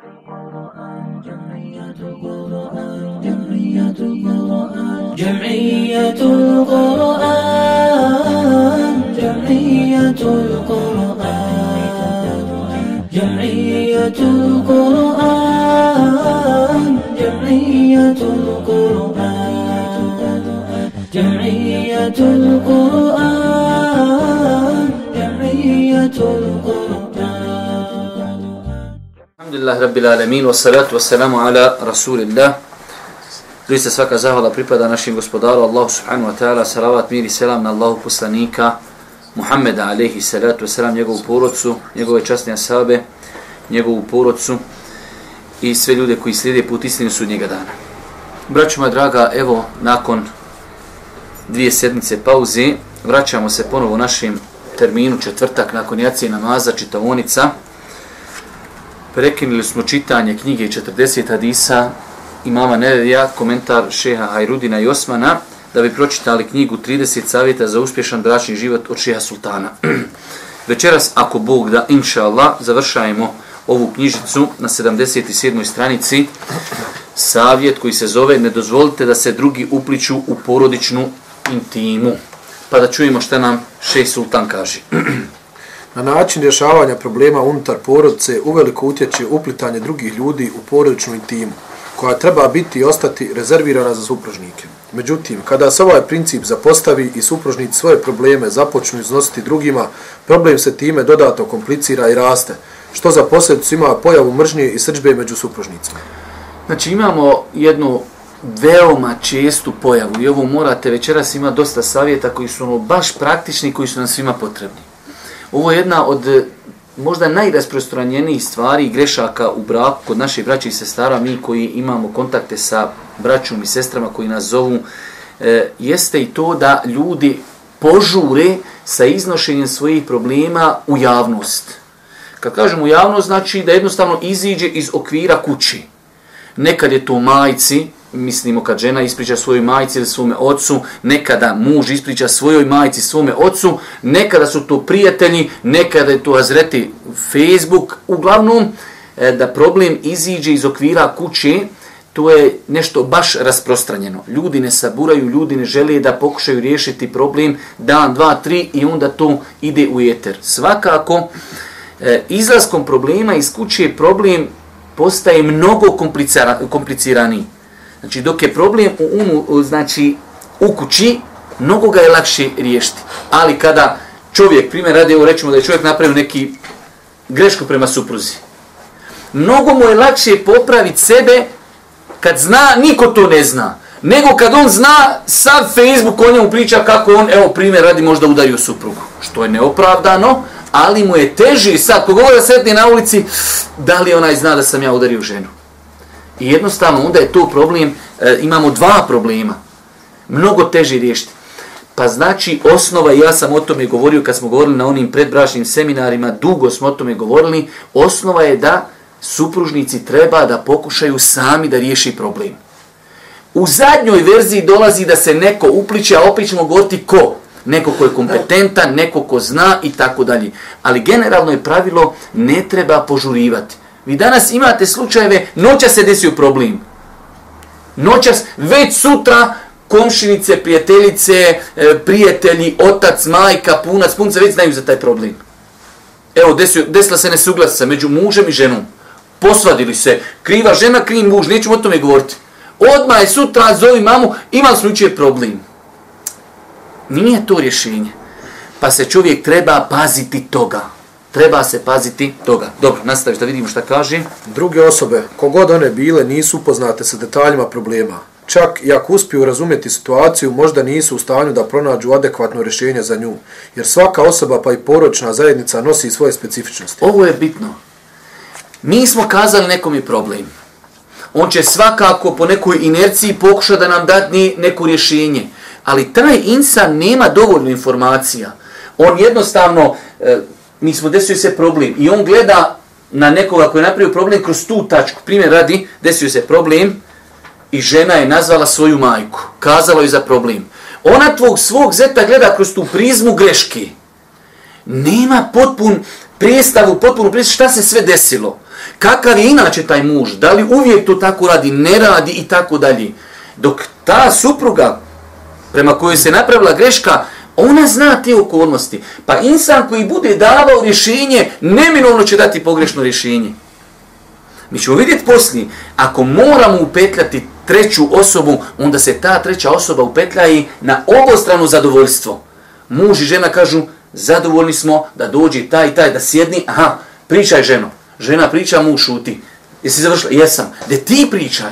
جمعية القرآن جمعية القرآن جمعية القرآن جمعية القرآن جمعية القرآن جمعية القرآن. Alhamdulillah Rabbil Alamin, wa salatu wa salamu ala Rasulillah. Doista svaka zahvala pripada našim gospodaru Allahu subhanahu wa ta'ala, salavat, mir i selam na Allahu poslanika Muhammeda alaihi salatu wa salam, njegovu porodcu, njegove časne asabe, njegovu porodcu i sve ljude koji slijede put istinu sudnjega dana. Braćo moja draga, evo nakon dvije sedmice pauze, vraćamo se ponovo u našem terminu četvrtak nakon jacije namaza, čitavonica, Prekinili smo čitanje knjige 40 hadisa imama Nevedija, komentar šeha Hajrudina i Osmana, da bi pročitali knjigu 30 savjeta za uspješan bračni život od šeha Sultana. Večeras, ako Bog da, inša Allah, završajemo ovu knjižicu na 77. stranici. Savjet koji se zove Ne dozvolite da se drugi upliču u porodičnu intimu. Pa da čujemo šta nam šeha Sultan kaže. Na način rješavanja problema unutar porodice uveliko utječe uplitanje drugih ljudi u porodičnu intimu, koja treba biti i ostati rezervirana za supružnike. Međutim, kada se ovaj princip zapostavi i supružnici svoje probleme započnu iznositi drugima, problem se time dodatno komplicira i raste, što za posljedicu ima pojavu mržnje i srđbe među supružnicima. Znači imamo jednu veoma čestu pojavu i ovo morate večeras ima dosta savjeta koji su ono baš praktični koji su nam svima potrebni. Ovo je jedna od e, možda najrasprostranjenijih stvari i grešaka u braku kod naših braća i sestara, mi koji imamo kontakte sa braćom i sestrama koji nas zovu, e, jeste i to da ljudi požure sa iznošenjem svojih problema u javnost. Kad kažem u javnost, znači da jednostavno iziđe iz okvira kući. Nekad je to majci, mislimo kad žena ispriča svojoj majci ili svome ocu, nekada muž ispriča svojoj majci, svome ocu, nekada su to prijatelji, nekada je to azreti Facebook, uglavnom e, da problem iziđe iz okvira kuće, to je nešto baš rasprostranjeno. Ljudi ne saburaju, ljudi ne žele da pokušaju riješiti problem dan, dva, tri i onda to ide u eter. Svakako, e, izlaskom problema iz kuće problem postaje mnogo kompliciraniji. Znači, dok je problem u umu, znači, u kući, mnogo ga je lakše riješiti. Ali kada čovjek, primjer radi, evo rećemo da je čovjek napravio neki grešku prema supruzi. Mnogo mu je lakše popraviti sebe kad zna, niko to ne zna. Nego kad on zna, sad Facebook o njemu priča kako on, evo primjer radi, možda udario suprugu. Što je neopravdano, ali mu je teži sad, kogo da sretni na ulici, da li onaj zna da sam ja udario ženu. I jednostavno onda je to problem, e, imamo dva problema. Mnogo teže riješiti. Pa znači osnova, ja sam o tome govorio kad smo govorili na onim predbračnim seminarima, dugo smo o tome govorili, osnova je da supružnici treba da pokušaju sami da riješi problem. U zadnjoj verziji dolazi da se neko upliče, a opet ćemo govoriti ko. Neko ko je kompetentan, neko ko zna i tako dalje. Ali generalno je pravilo ne treba požurivati. Vi danas imate slučajeve, noća se desio problem. Noćas, već sutra, komšinice, prijateljice, e, prijatelji, otac, majka, punac, punca, već znaju za taj problem. Evo, desio, desila se nesuglasica među mužem i ženom. Posvadili se, kriva žena, kriv muž, nećemo o tome govoriti. Odmah je sutra, zovi mamu, imali smo učije problem. Nije to rješenje. Pa se čovjek treba paziti toga treba se paziti toga. Dobro, nastaviš da vidimo šta kaže. Druge osobe, kogod one bile, nisu upoznate sa detaljima problema. Čak i ako uspiju razumjeti situaciju, možda nisu u stanju da pronađu adekvatno rješenje za nju. Jer svaka osoba pa i poročna zajednica nosi svoje specifičnosti. Ovo je bitno. Mi smo kazali nekom je problem. On će svakako po nekoj inerciji pokuša da nam dati neko rješenje. Ali taj insan nema dovoljno informacija. On jednostavno, e, mi smo desio se problem i on gleda na nekoga koji je napravio problem kroz tu tačku. Primjer radi, desio se problem i žena je nazvala svoju majku. Kazala joj za problem. Ona tvog svog zeta gleda kroz tu prizmu greške. Nema potpun predstavu, potpunu predstavu šta se sve desilo. Kakav je inače taj muž? Da li uvijek to tako radi, ne radi i tako dalje? Dok ta supruga prema kojoj se napravila greška, ona zna te okolnosti. Pa insan koji bude davao rješenje, neminovno će dati pogrešno rješenje. Mi ćemo vidjeti poslije, ako moramo upetljati treću osobu, onda se ta treća osoba upetlja i na obostrano zadovoljstvo. Muž i žena kažu, zadovoljni smo da dođe taj i taj, da sjedni, aha, pričaj ženo. Žena priča, muž šuti. Jesi završila? Jesam. De ti pričaj.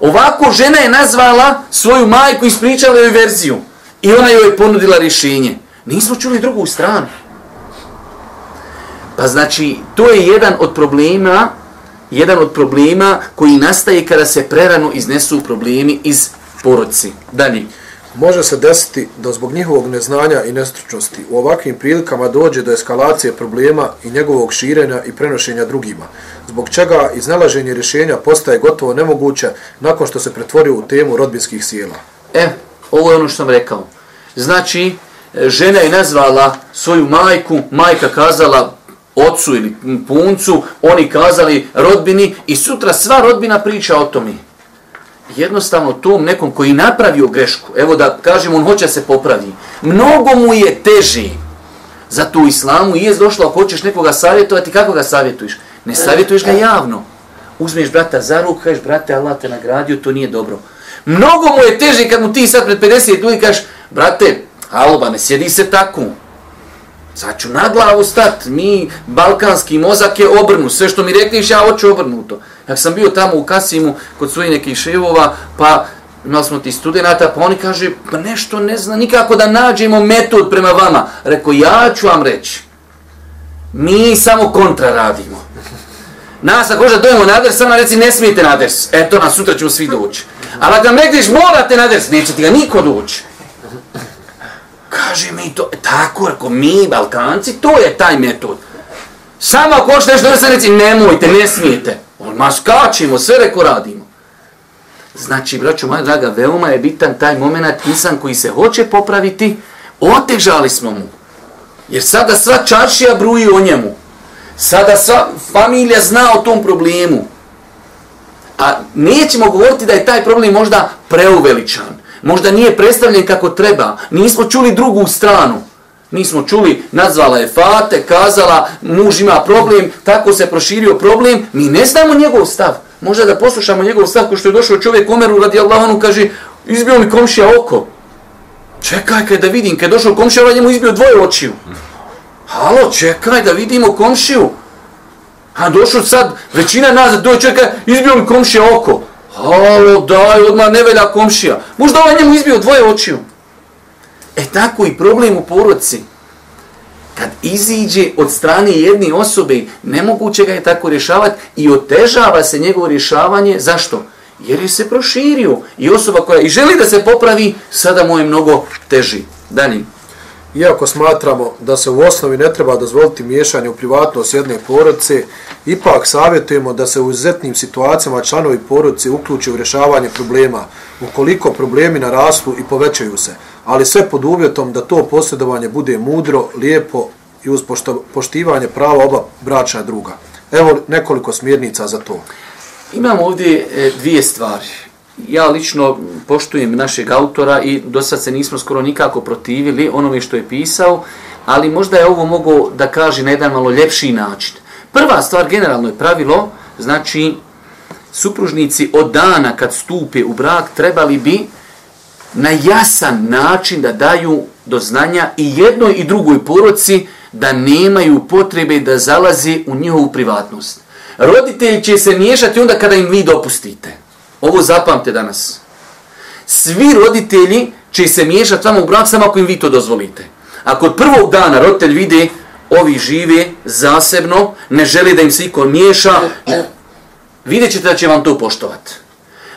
Ovako žena je nazvala svoju majku i ispričala joj verziju. I ona joj je ponudila rješenje. Nismo čuli drugu stranu. Pa znači, to je jedan od problema jedan od problema koji nastaje kada se prerano iznesu problemi iz porodci. Dalje. Može se desiti da zbog njihovog neznanja i nestručnosti u ovakvim prilikama dođe do eskalacije problema i njegovog širenja i prenošenja drugima, zbog čega iznalaženje rješenja postaje gotovo nemoguće nakon što se pretvorio u temu rodbinskih sjela. E, ovo je ono što sam rekao. Znači, e, žena je nazvala svoju majku, majka kazala ocu ili puncu, oni kazali rodbini i sutra sva rodbina priča o tome. Jednostavno tom nekom koji napravio grešku, evo da kažem on hoće se popravi, mnogo mu je teži za u islamu i je došlo ako hoćeš nekoga savjetovati, kako ga savjetuješ? Ne savjetuješ ga javno. Uzmeš brata za ruku, kažeš brate Allah te nagradio, to nije dobro. Mnogo mu je teže kad mu ti sad pred 50 ljudi kažeš brate, aloba ne sjedi se tako. Sad ću na glavu stat, mi, balkanski mozak je obrnu, sve što mi rekliš, ja hoću obrnuto. Ja sam bio tamo u Kasimu, kod svojih nekih ševova, pa imali smo ti studenta, pa oni kaže, pa nešto ne zna, nikako da nađemo metod prema vama. Rekao, ja ću vam reći, mi samo kontra radimo. Nas ako da dojemo na adres, samo reci, ne smijete na adres. Eto, na sutra ćemo svi doći. Ali ako nam rekliš, morate na adres, neće ti ga niko doći. Kaže mi to, e, tako, ako mi, Balkanci, to je taj metod. Samo ako hoćete nešto da se reci, nemojte, ne smijete. On, ma skačimo, sve reko radimo. Znači, braću moja draga, veoma je bitan taj moment, insan koji se hoće popraviti, otežali smo mu. Jer sada sva čaršija bruji o njemu. Sada sva familija zna o tom problemu. A nećemo govoriti da je taj problem možda preuveličan možda nije predstavljen kako treba, nismo čuli drugu stranu. Nismo čuli, nazvala je Fate, kazala, muž ima problem, tako se proširio problem, mi ne znamo njegov stav. Možda da poslušamo njegov stav, ko što je došao čovjek Omeru radi Allahonu, kaže, izbio mi komšija oko. Čekaj, kaj da vidim, kad je došao komšija, ovaj njemu izbio dvoje očiju. Halo, čekaj da vidimo komšiju. A došao sad, većina nas dođe čovjeka, izbio mi komšija oko. Halo, daj, odmah ne velja komšija. Možda ovaj njemu izbio dvoje očiju. E tako i problem u porodci. Kad iziđe od strane jedne osobe, nemoguće ga je tako rješavati i otežava se njegovo rješavanje. Zašto? Jer je se proširio. I osoba koja i želi da se popravi, sada mu je mnogo teži. Dalje. Iako smatramo da se u osnovi ne treba dozvoliti miješanje u privatnost jedne porodice, ipak savjetujemo da se u izuzetnim situacijama članovi porodice uključe u rješavanje problema, ukoliko problemi narastu i povećaju se, ali sve pod uvjetom da to posjedovanje bude mudro, lijepo i uz poštivanje prava oba braća druga. Evo nekoliko smjernica za to. Imamo ovdje e, dvije stvari ja lično poštujem našeg autora i do sad se nismo skoro nikako protivili onome što je pisao, ali možda je ovo mogo da kaže na jedan malo ljepši način. Prva stvar, generalno je pravilo, znači, supružnici od dana kad stupe u brak trebali bi na jasan način da daju do znanja i jednoj i drugoj poroci da nemaju potrebe da zalaze u njihovu privatnost. Roditelji će se miješati onda kada im vi dopustite. Ovo zapamte danas. Svi roditelji će se miješati vama u brak samo ako im vi to dozvolite. Ako od prvog dana roditelj vide ovi žive zasebno, ne želi da im se iko miješa, vidjet ćete da će vam to poštovati.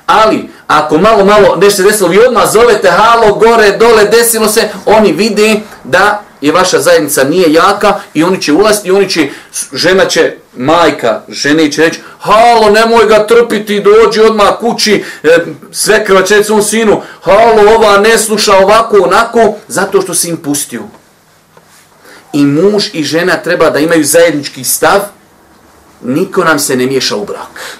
Ali, ako malo, malo nešto se desilo, vi odmah zovete, halo, gore, dole, desilo se, oni vide da je vaša zajednica nije jaka i oni će ulaziti i oni će, žena će, majka, žene će reći, halo, nemoj ga trpiti, dođi odmah kući, e, sve krvače svom sinu, halo, ova ne sluša ovako, onako, zato što si im pustio. I muž i žena treba da imaju zajednički stav niko nam se ne miješa u brak.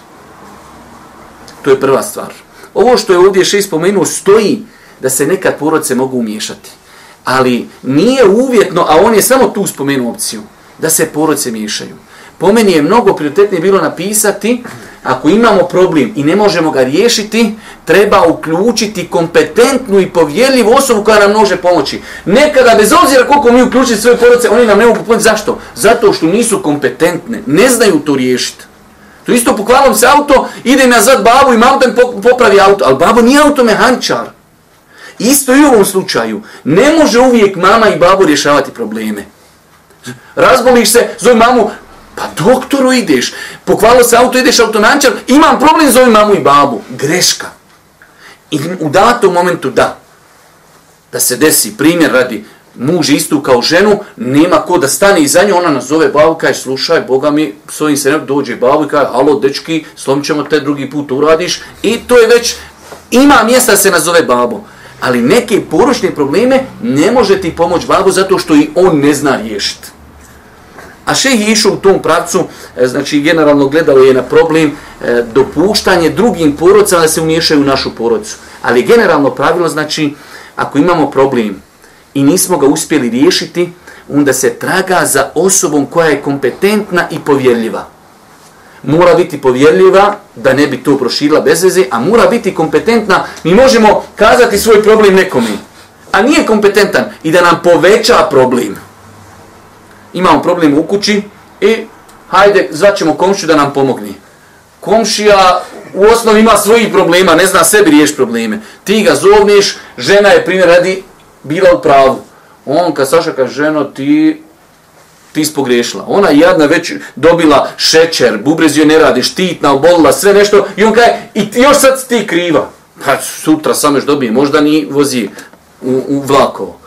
To je prva stvar. Ovo što je ovdje šest spomenuo stoji da se nekad porodice mogu umiješati. Ali nije uvjetno, a on je samo tu spomenuo opciju, da se porodice miješaju. Po meni je mnogo prioritetnije bilo napisati, ako imamo problem i ne možemo ga riješiti, treba uključiti kompetentnu i povjerljivu osobu koja nam može pomoći. Nekada, bez obzira koliko mi uključiti svoje porodice, oni nam ne mogu pomoći. Zašto? Zato što nisu kompetentne, ne znaju to riješiti. To isto pokvalom se auto, ide nazad babu i malo popravi auto, ali babo nije automehaničar. Isto i u ovom slučaju. Ne može uvijek mama i babo rješavati probleme. Razboliš se, zove mamu, pa doktoru ideš, pokvalo se auto, ideš automehaničar, imam problem, zove mamu i babu. Greška. I u datom momentu da. Da se desi, primjer radi, muž istu kao ženu, nema ko da stane iza nje, ona nazove babu, kaže, slušaj, Boga mi, svojim se ne dođe babu i kaže, halo, dečki, slom ćemo te drugi put uradiš. I to je već, ima mjesta da se nazove babo. Ali neke poručne probleme ne može ti pomoći babu zato što i on ne zna riješiti. A še je išao u tom pravcu, e, znači generalno gledalo je na problem e, dopuštanje drugim porodcama da se umiješaju u našu porodcu. Ali generalno pravilo znači, ako imamo problem, i nismo ga uspjeli riješiti, onda se traga za osobom koja je kompetentna i povjerljiva. Mora biti povjerljiva da ne bi to proširila bez veze, a mora biti kompetentna. Mi možemo kazati svoj problem nekome, a nije kompetentan i da nam poveća problem. Imamo problem u kući i hajde, zvaćemo komšiju da nam pomogne. Komšija u osnovi ima svojih problema, ne zna sebi riješ probleme. Ti ga zovneš, žena je primjer radi bila u pravu. On kad Saša kaže, ženo, ti ti si pogrešila. Ona jadna već dobila šećer, bubrez joj ne radi, štitna, obolila, sve nešto. I on kaže, i još sad ti kriva. Pa sutra sam još dobije, možda ni vozi u, u vlakovo.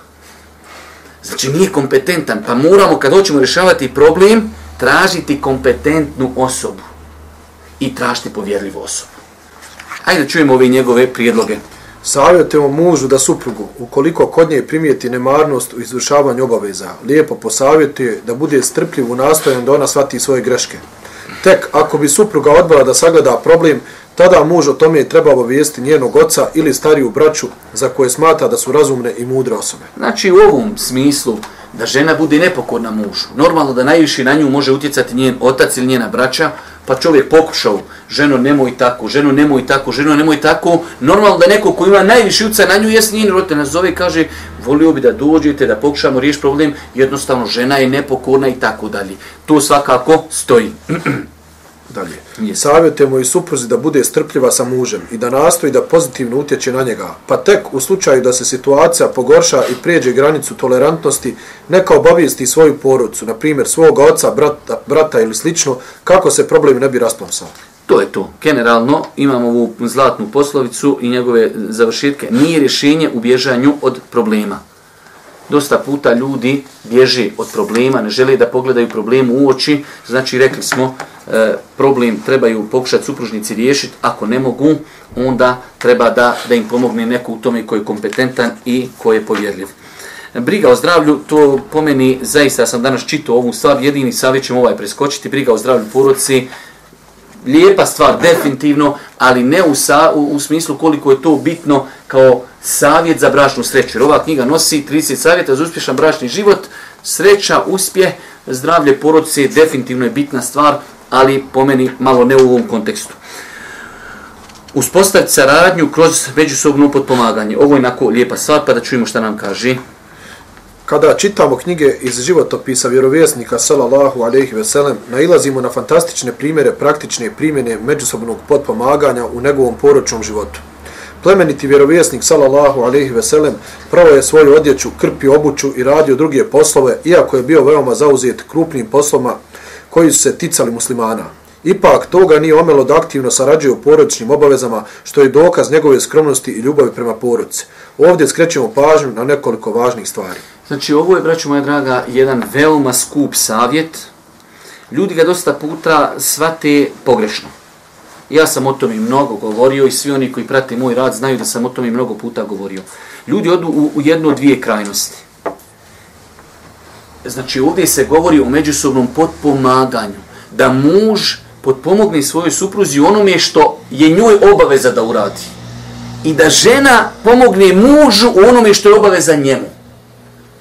Znači nije kompetentan, pa moramo kad hoćemo rješavati problem, tražiti kompetentnu osobu. I tražiti povjerljivu osobu. Ajde čujemo ove njegove prijedloge. Savjetujemo mužu da suprugu, ukoliko kod nje primijeti nemarnost u izvršavanju obaveza, lijepo posavjetuje da bude strpljiv u nastojanju da ona shvati svoje greške. Tek ako bi supruga odbila da sagleda problem, tada muž o tome treba obavijesti njenog oca ili stariju braću za koje smata da su razumne i mudre osobe. Znači u ovom smislu da žena bude nepokorna mužu, normalno da najviše na nju može utjecati njen otac ili njena braća, pa čovjek pokušao, ženo nemoj tako, ženo nemoj tako, ženo nemoj tako, normalno da neko ko ima najviši uca na nju, jes njen roditelj nas zove i kaže, volio bi da dođete, da pokušamo riješiti problem, jednostavno žena je nepokorna i tako dalje. To svakako stoji. Dalje. Yes. Savjetujemo i supruzi da bude strpljiva sa mužem i da nastoji da pozitivno utječe na njega. Pa tek u slučaju da se situacija pogorša i prijeđe granicu tolerantnosti, neka obavijesti svoju porodcu, na primjer svoga oca, brata, brata ili slično, kako se problem ne bi rasplomsao. To je to. Generalno imamo ovu zlatnu poslovicu i njegove završitke. Nije rješenje u bježanju od problema. Dosta puta ljudi bježe od problema, ne žele da pogledaju problemu u oči. Znači, rekli smo, e, problem trebaju pokušati supružnici riješiti. Ako ne mogu, onda treba da, da im pomogne neko u tome koji je kompetentan i koji je povjerljiv. Briga o zdravlju, to pomeni, zaista sam danas čitao ovu stvar, jedini savjet ćemo ovaj preskočiti, briga o zdravlju porodci, lijepa stvar, definitivno, ali ne u, sa, u, u smislu koliko je to bitno kao savjet za bračnu sreću. Jer ova knjiga nosi 30 savjeta za uspješan bračni život, sreća, uspjeh, zdravlje porodice definitivno je bitna stvar, ali po meni malo ne u ovom kontekstu. Uspostaviti saradnju kroz međusobno potpomaganje. Ovo je onako lijepa stvar, pa da čujemo šta nam kaže. Kada čitamo knjige iz životopisa vjerovjesnika sallallahu alejhi ve sellem, nailazimo na fantastične primjere praktične primjene međusobnog potpomaganja u njegovom poročnom životu. Plemeniti vjerovjesnik sallallahu alejhi ve sellem pravo je svoju odjeću, krpio obuću i radio druge poslove, iako je bio veoma zauzet krupnim poslovima koji su se ticali muslimana. Ipak toga nije omelo da aktivno sarađuje u porodičnim obavezama, što je dokaz njegove skromnosti i ljubavi prema porodici. Ovdje skrećemo pažnju na nekoliko važnih stvari. Znači, ovo je, braću moja draga, jedan veoma skup savjet. Ljudi ga dosta puta svate pogrešno. Ja sam o tome mnogo govorio i svi oni koji prate moj rad znaju da sam o tome mnogo puta govorio. Ljudi odu u, u jednu dvije krajnosti. Znači, ovdje se govori o međusobnom potpomaganju. da muž potpomogne svojoj supruzi u onome što je njoj obaveza da uradi. I da žena pomogne mužu u onome što je obaveza njemu.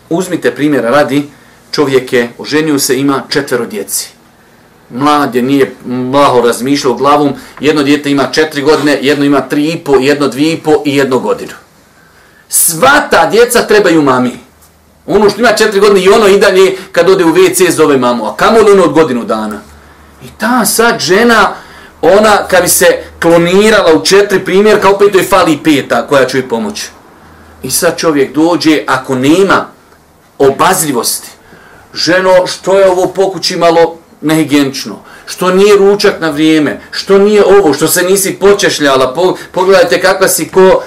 Uzmite primjera radi, čovjek je, oženio se, ima četvero djeci. Mlad je, nije mlaho razmišljao glavom, jedno djete ima četiri godine, jedno ima tri i po, jedno dvije i po i jedno godinu. Sva ta djeca trebaju mami. Ono što ima četiri godine i ono i dalje kad ode u WC zove mamu. A kamo li ono od godinu dana? I ta sad žena, ona kad bi se klonirala u četiri primjer, kao opet joj fali peta koja će joj pomoći. I sad čovjek dođe, ako nema obazljivosti, ženo, što je ovo pokući malo nehigijenično, što nije ručak na vrijeme, što nije ovo, što se nisi počešljala, pogledajte kakva si ko,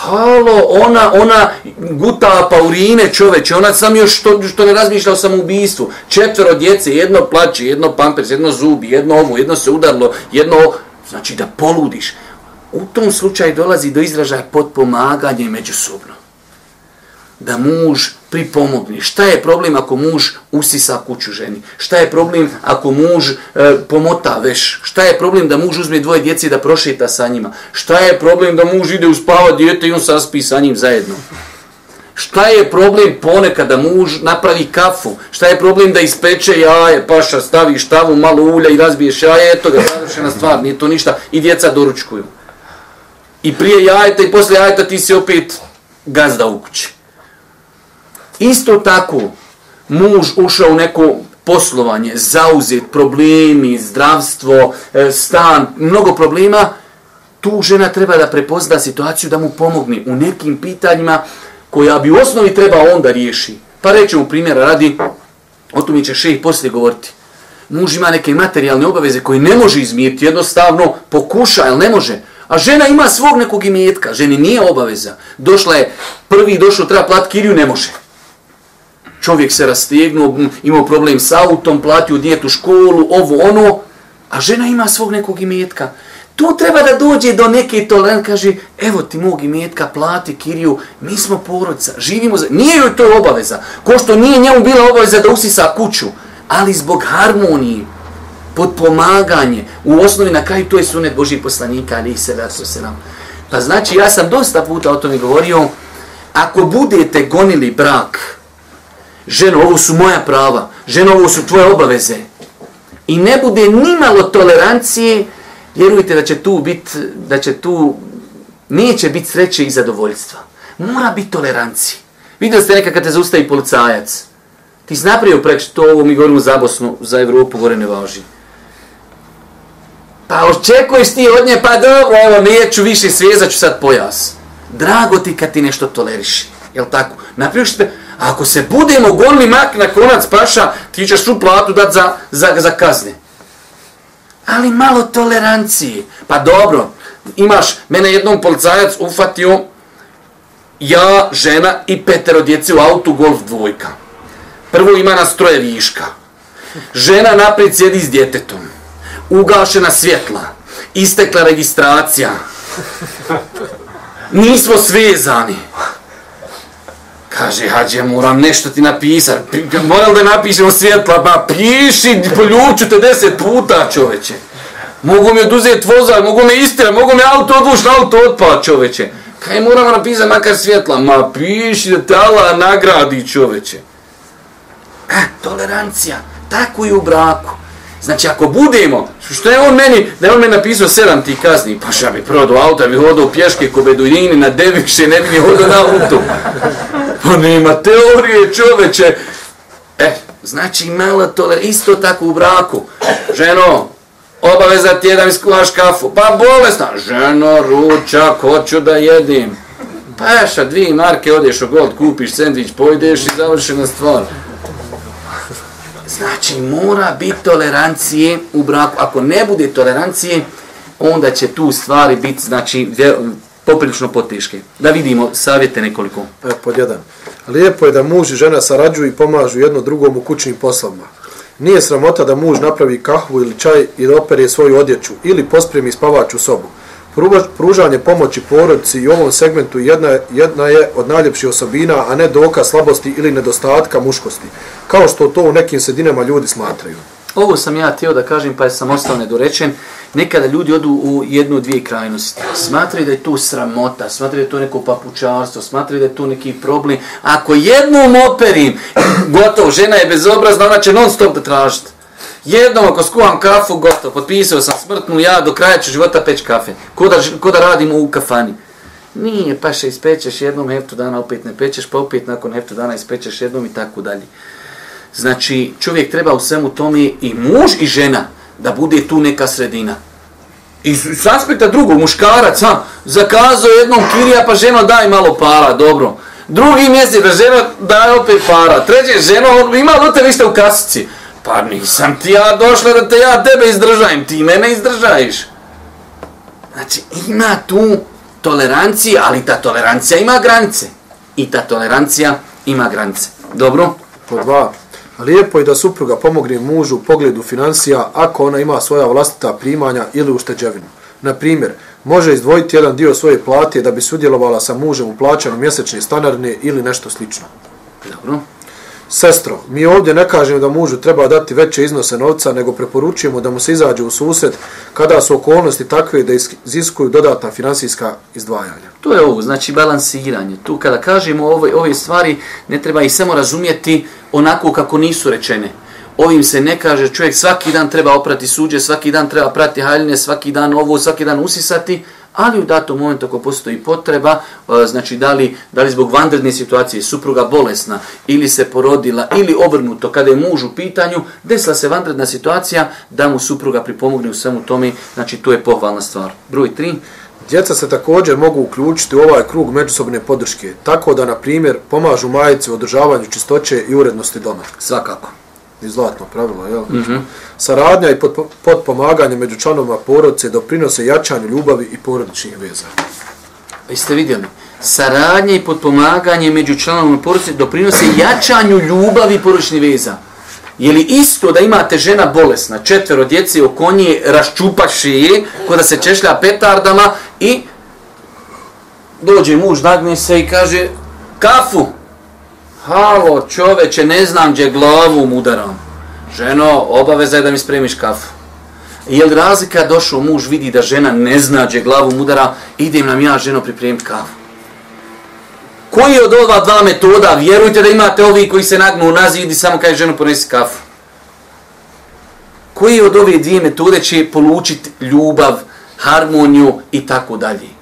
Halo, ona, ona guta paurine čoveče, ona sam još što, što ne razmišlja o samoubistvu. Četvero djece, jedno plaće, jedno pampers, jedno zubi, jedno ovo, jedno se udarlo, jedno Znači da poludiš. U tom slučaju dolazi do izražaja potpomaganje međusobno da muž pripomogni. Šta je problem ako muž usisa kuću ženi? Šta je problem ako muž e, pomota veš? Šta je problem da muž uzme dvoje djeci da prošeta sa njima? Šta je problem da muž ide uspava djete i on saspi sa njim zajedno? Šta je problem ponekad da muž napravi kafu? Šta je problem da ispeče jaje, paša, stavi štavu, malo ulja i razbiješ jaje? Eto ga, završena stvar, nije to ništa. I djeca doručkuju. I prije jajeta i posle jajeta ti si opet gazda u kući. Isto tako, muž ušao u neko poslovanje, zauzet, problemi, zdravstvo, e, stan, mnogo problema, tu žena treba da prepozna situaciju da mu pomogne u nekim pitanjima koja bi u osnovi treba onda riješi. Pa rećemo primjera radi, o tom će še i poslije govoriti. Muž ima neke materijalne obaveze koje ne može izmiriti, jednostavno pokuša, ali ne može. A žena ima svog nekog imetka, ženi nije obaveza. Došla je, prvi došao, treba plat kiriju, ne može čovjek se rastegnuo, imao problem s autom, platio djetu školu, ovo ono, a žena ima svog nekog imetka. Tu treba da dođe do neke tolerant, kaže, evo ti mog imetka, plati kiriju, mi smo porodica, živimo za... Nije joj to obaveza, ko što nije njemu bila obaveza da usisa kuću, ali zbog harmonije, podpomaganje, u osnovi na kraju to je sunet Božih poslanika, ali se verso se nam. Pa znači, ja sam dosta puta o tome govorio, ako budete gonili brak, ženo, ovo su moja prava, ženo, ovo su tvoje obaveze. I ne bude ni malo tolerancije, vjerujte da će tu biti, da će tu, neće biti sreće i zadovoljstva. Mora biti tolerancije. Vidjeli ste nekad kad te zaustavi policajac, ti si napravio preč, to ovo mi govorimo za Bosnu, za Evropu, gore ne važi. Pa očekuješ ti od nje, pa dobro, evo, neću više svijezat ću sad pojas. Drago ti kad ti nešto toleriši, jel tako? Napravio što ako se budemo gonili mak na konac paša, ti ćeš tu platu dati za, za, za kazne. Ali malo tolerancije. Pa dobro, imaš, mene jednom policajac ufatio, ja, žena i petero djece u autu Golf dvojka. Prvo ima nas troje viška. Žena naprijed sjedi s djetetom. Ugašena svjetla. Istekla registracija. Nismo svezani. Kaže, hađe, moram nešto ti napisat. Moram da napišem svjetla, pa, ba, pa, piši, poljuču te deset puta, čoveče. Mogu mi oduzeti voza, mogu me istira, mogu mi auto odvuš na auto otpa, čoveče. Kaj moramo napisat makar svjetla? Ma, piši da te Allah nagradi, čoveče. E, tolerancija, tako i u braku. Znači, ako budemo, što je on meni, da je on meni napisao sedam ti kazni, pa šta bi prodao auto, bi hodao pješke ko beduljini na deviše, ne bi ni hodao na auto. Pa nema teorije čoveče. E, znači mala tole, isto tako u braku. Ženo, obaveza ti je da mi skuvaš kafu. Pa bolesna. Ženo, ručak, hoću da jedim. Pa ješa, dvije marke, odeš u gold, kupiš sandvič, pojdeš i završena stvar. Znači, mora biti tolerancije u braku. Ako ne bude tolerancije, onda će tu stvari biti, znači, poprilično poteške. Da vidimo savjete nekoliko. Pa evo, pod jedan. Lijepo je da muž i žena sarađuju i pomažu jedno drugom u kućnim poslovima. Nije sramota da muž napravi kahvu ili čaj i da opere svoju odjeću ili pospremi spavaču sobu. Pružanje pomoći porodici i ovom segmentu jedna, jedna je od najljepših osobina, a ne doka slabosti ili nedostatka muškosti, kao što to u nekim sredinama ljudi smatraju. Ovo sam ja htio da kažem, pa sam ostao nedorečen. Nekada ljudi odu u jednu, dvije krajnosti. Smatraju da je to sramota, smatraju da je to neko papučarstvo, smatraju da je to neki problem. Ako jednom operim, gotovo, žena je bezobrazna, ona će non stop da tražiti. Jednom ako skuvam kafu, gotovo, potpisao sam smrtnu, ja do kraja ću života peć kafe. Ko da, ko da radim u kafani. Nije, pa še ispečeš jednom, heftu dana opet ne pečeš, pa opet nakon heftu dana ispečeš jednom i tako dalje. Znači, čovjek treba u svemu tome i muž i žena da bude tu neka sredina. I s aspekta drugog, muškarac, ha, zakazao jednom kirija, pa ženo daj malo para, dobro. Drugi mjesec da žena daje opet para. Treće, ženo, ima do te ništa u kasici. Pa nisam ti ja došla da te ja tebe izdržajem, ti mene izdržajiš. Znači, ima tu tolerancija, ali ta tolerancija ima granice. I ta tolerancija ima granice. Dobro? Po dva. Lijepo je da supruga pomogne mužu u pogledu financija ako ona ima svoja vlastita primanja ili ušteđevinu. Na primjer, može izdvojiti jedan dio svoje plate da bi sudjelovala sa mužem u plaćanju mjesečne stanarne ili nešto slično. Dobro. Sestro, mi ovdje ne kažemo da mužu treba dati veće iznose novca, nego preporučujemo da mu se izađe u susret kada su okolnosti takve da iziskuju dodatna finansijska izdvajanja. To je ovo, znači balansiranje. Tu kada kažemo ove, ove stvari, ne treba ih samo razumjeti onako kako nisu rečene. Ovim se ne kaže, čovjek svaki dan treba oprati suđe, svaki dan treba prati haljine, svaki dan ovo, svaki dan usisati, ali u datom momentu ako postoji potreba, e, znači da li, da li zbog vanredne situacije supruga bolesna ili se porodila ili obrnuto kada je muž u pitanju, desila se vanredna situacija da mu supruga pripomogne u svemu tome, znači to je pohvalna stvar. Broj 3. Djeca se također mogu uključiti u ovaj krug međusobne podrške, tako da, na primjer, pomažu majice u održavanju čistoće i urednosti doma. Svakako i zlatno pravilo, jel? Mm -hmm. Saradnja i podpomaganje među članovima porodice doprinose jačanju ljubavi i porodičnih veza. Pa ste vidjeli? Saradnja i podpomaganje među članovima porodice doprinose jačanju ljubavi i porodičnih veza. Je li isto da imate žena bolesna, četvero djece oko nje raščupaše je, ko da se češlja petardama i dođe muž, nagne se i kaže kafu, Halo, čoveče, ne znam gdje glavu udaram. Ženo, obaveza je da mi spremiš kafu. Je li razlika došao muž vidi da žena ne zna gdje glavu udara, idem nam ja ženo pripremiti kafu. Koji od ova dva metoda, vjerujte da imate ovi koji se nagnu u nazid i samo kaže ženu ponesi kafu. Koji od ove dvije metode će polučiti ljubav, harmoniju i tako dalje?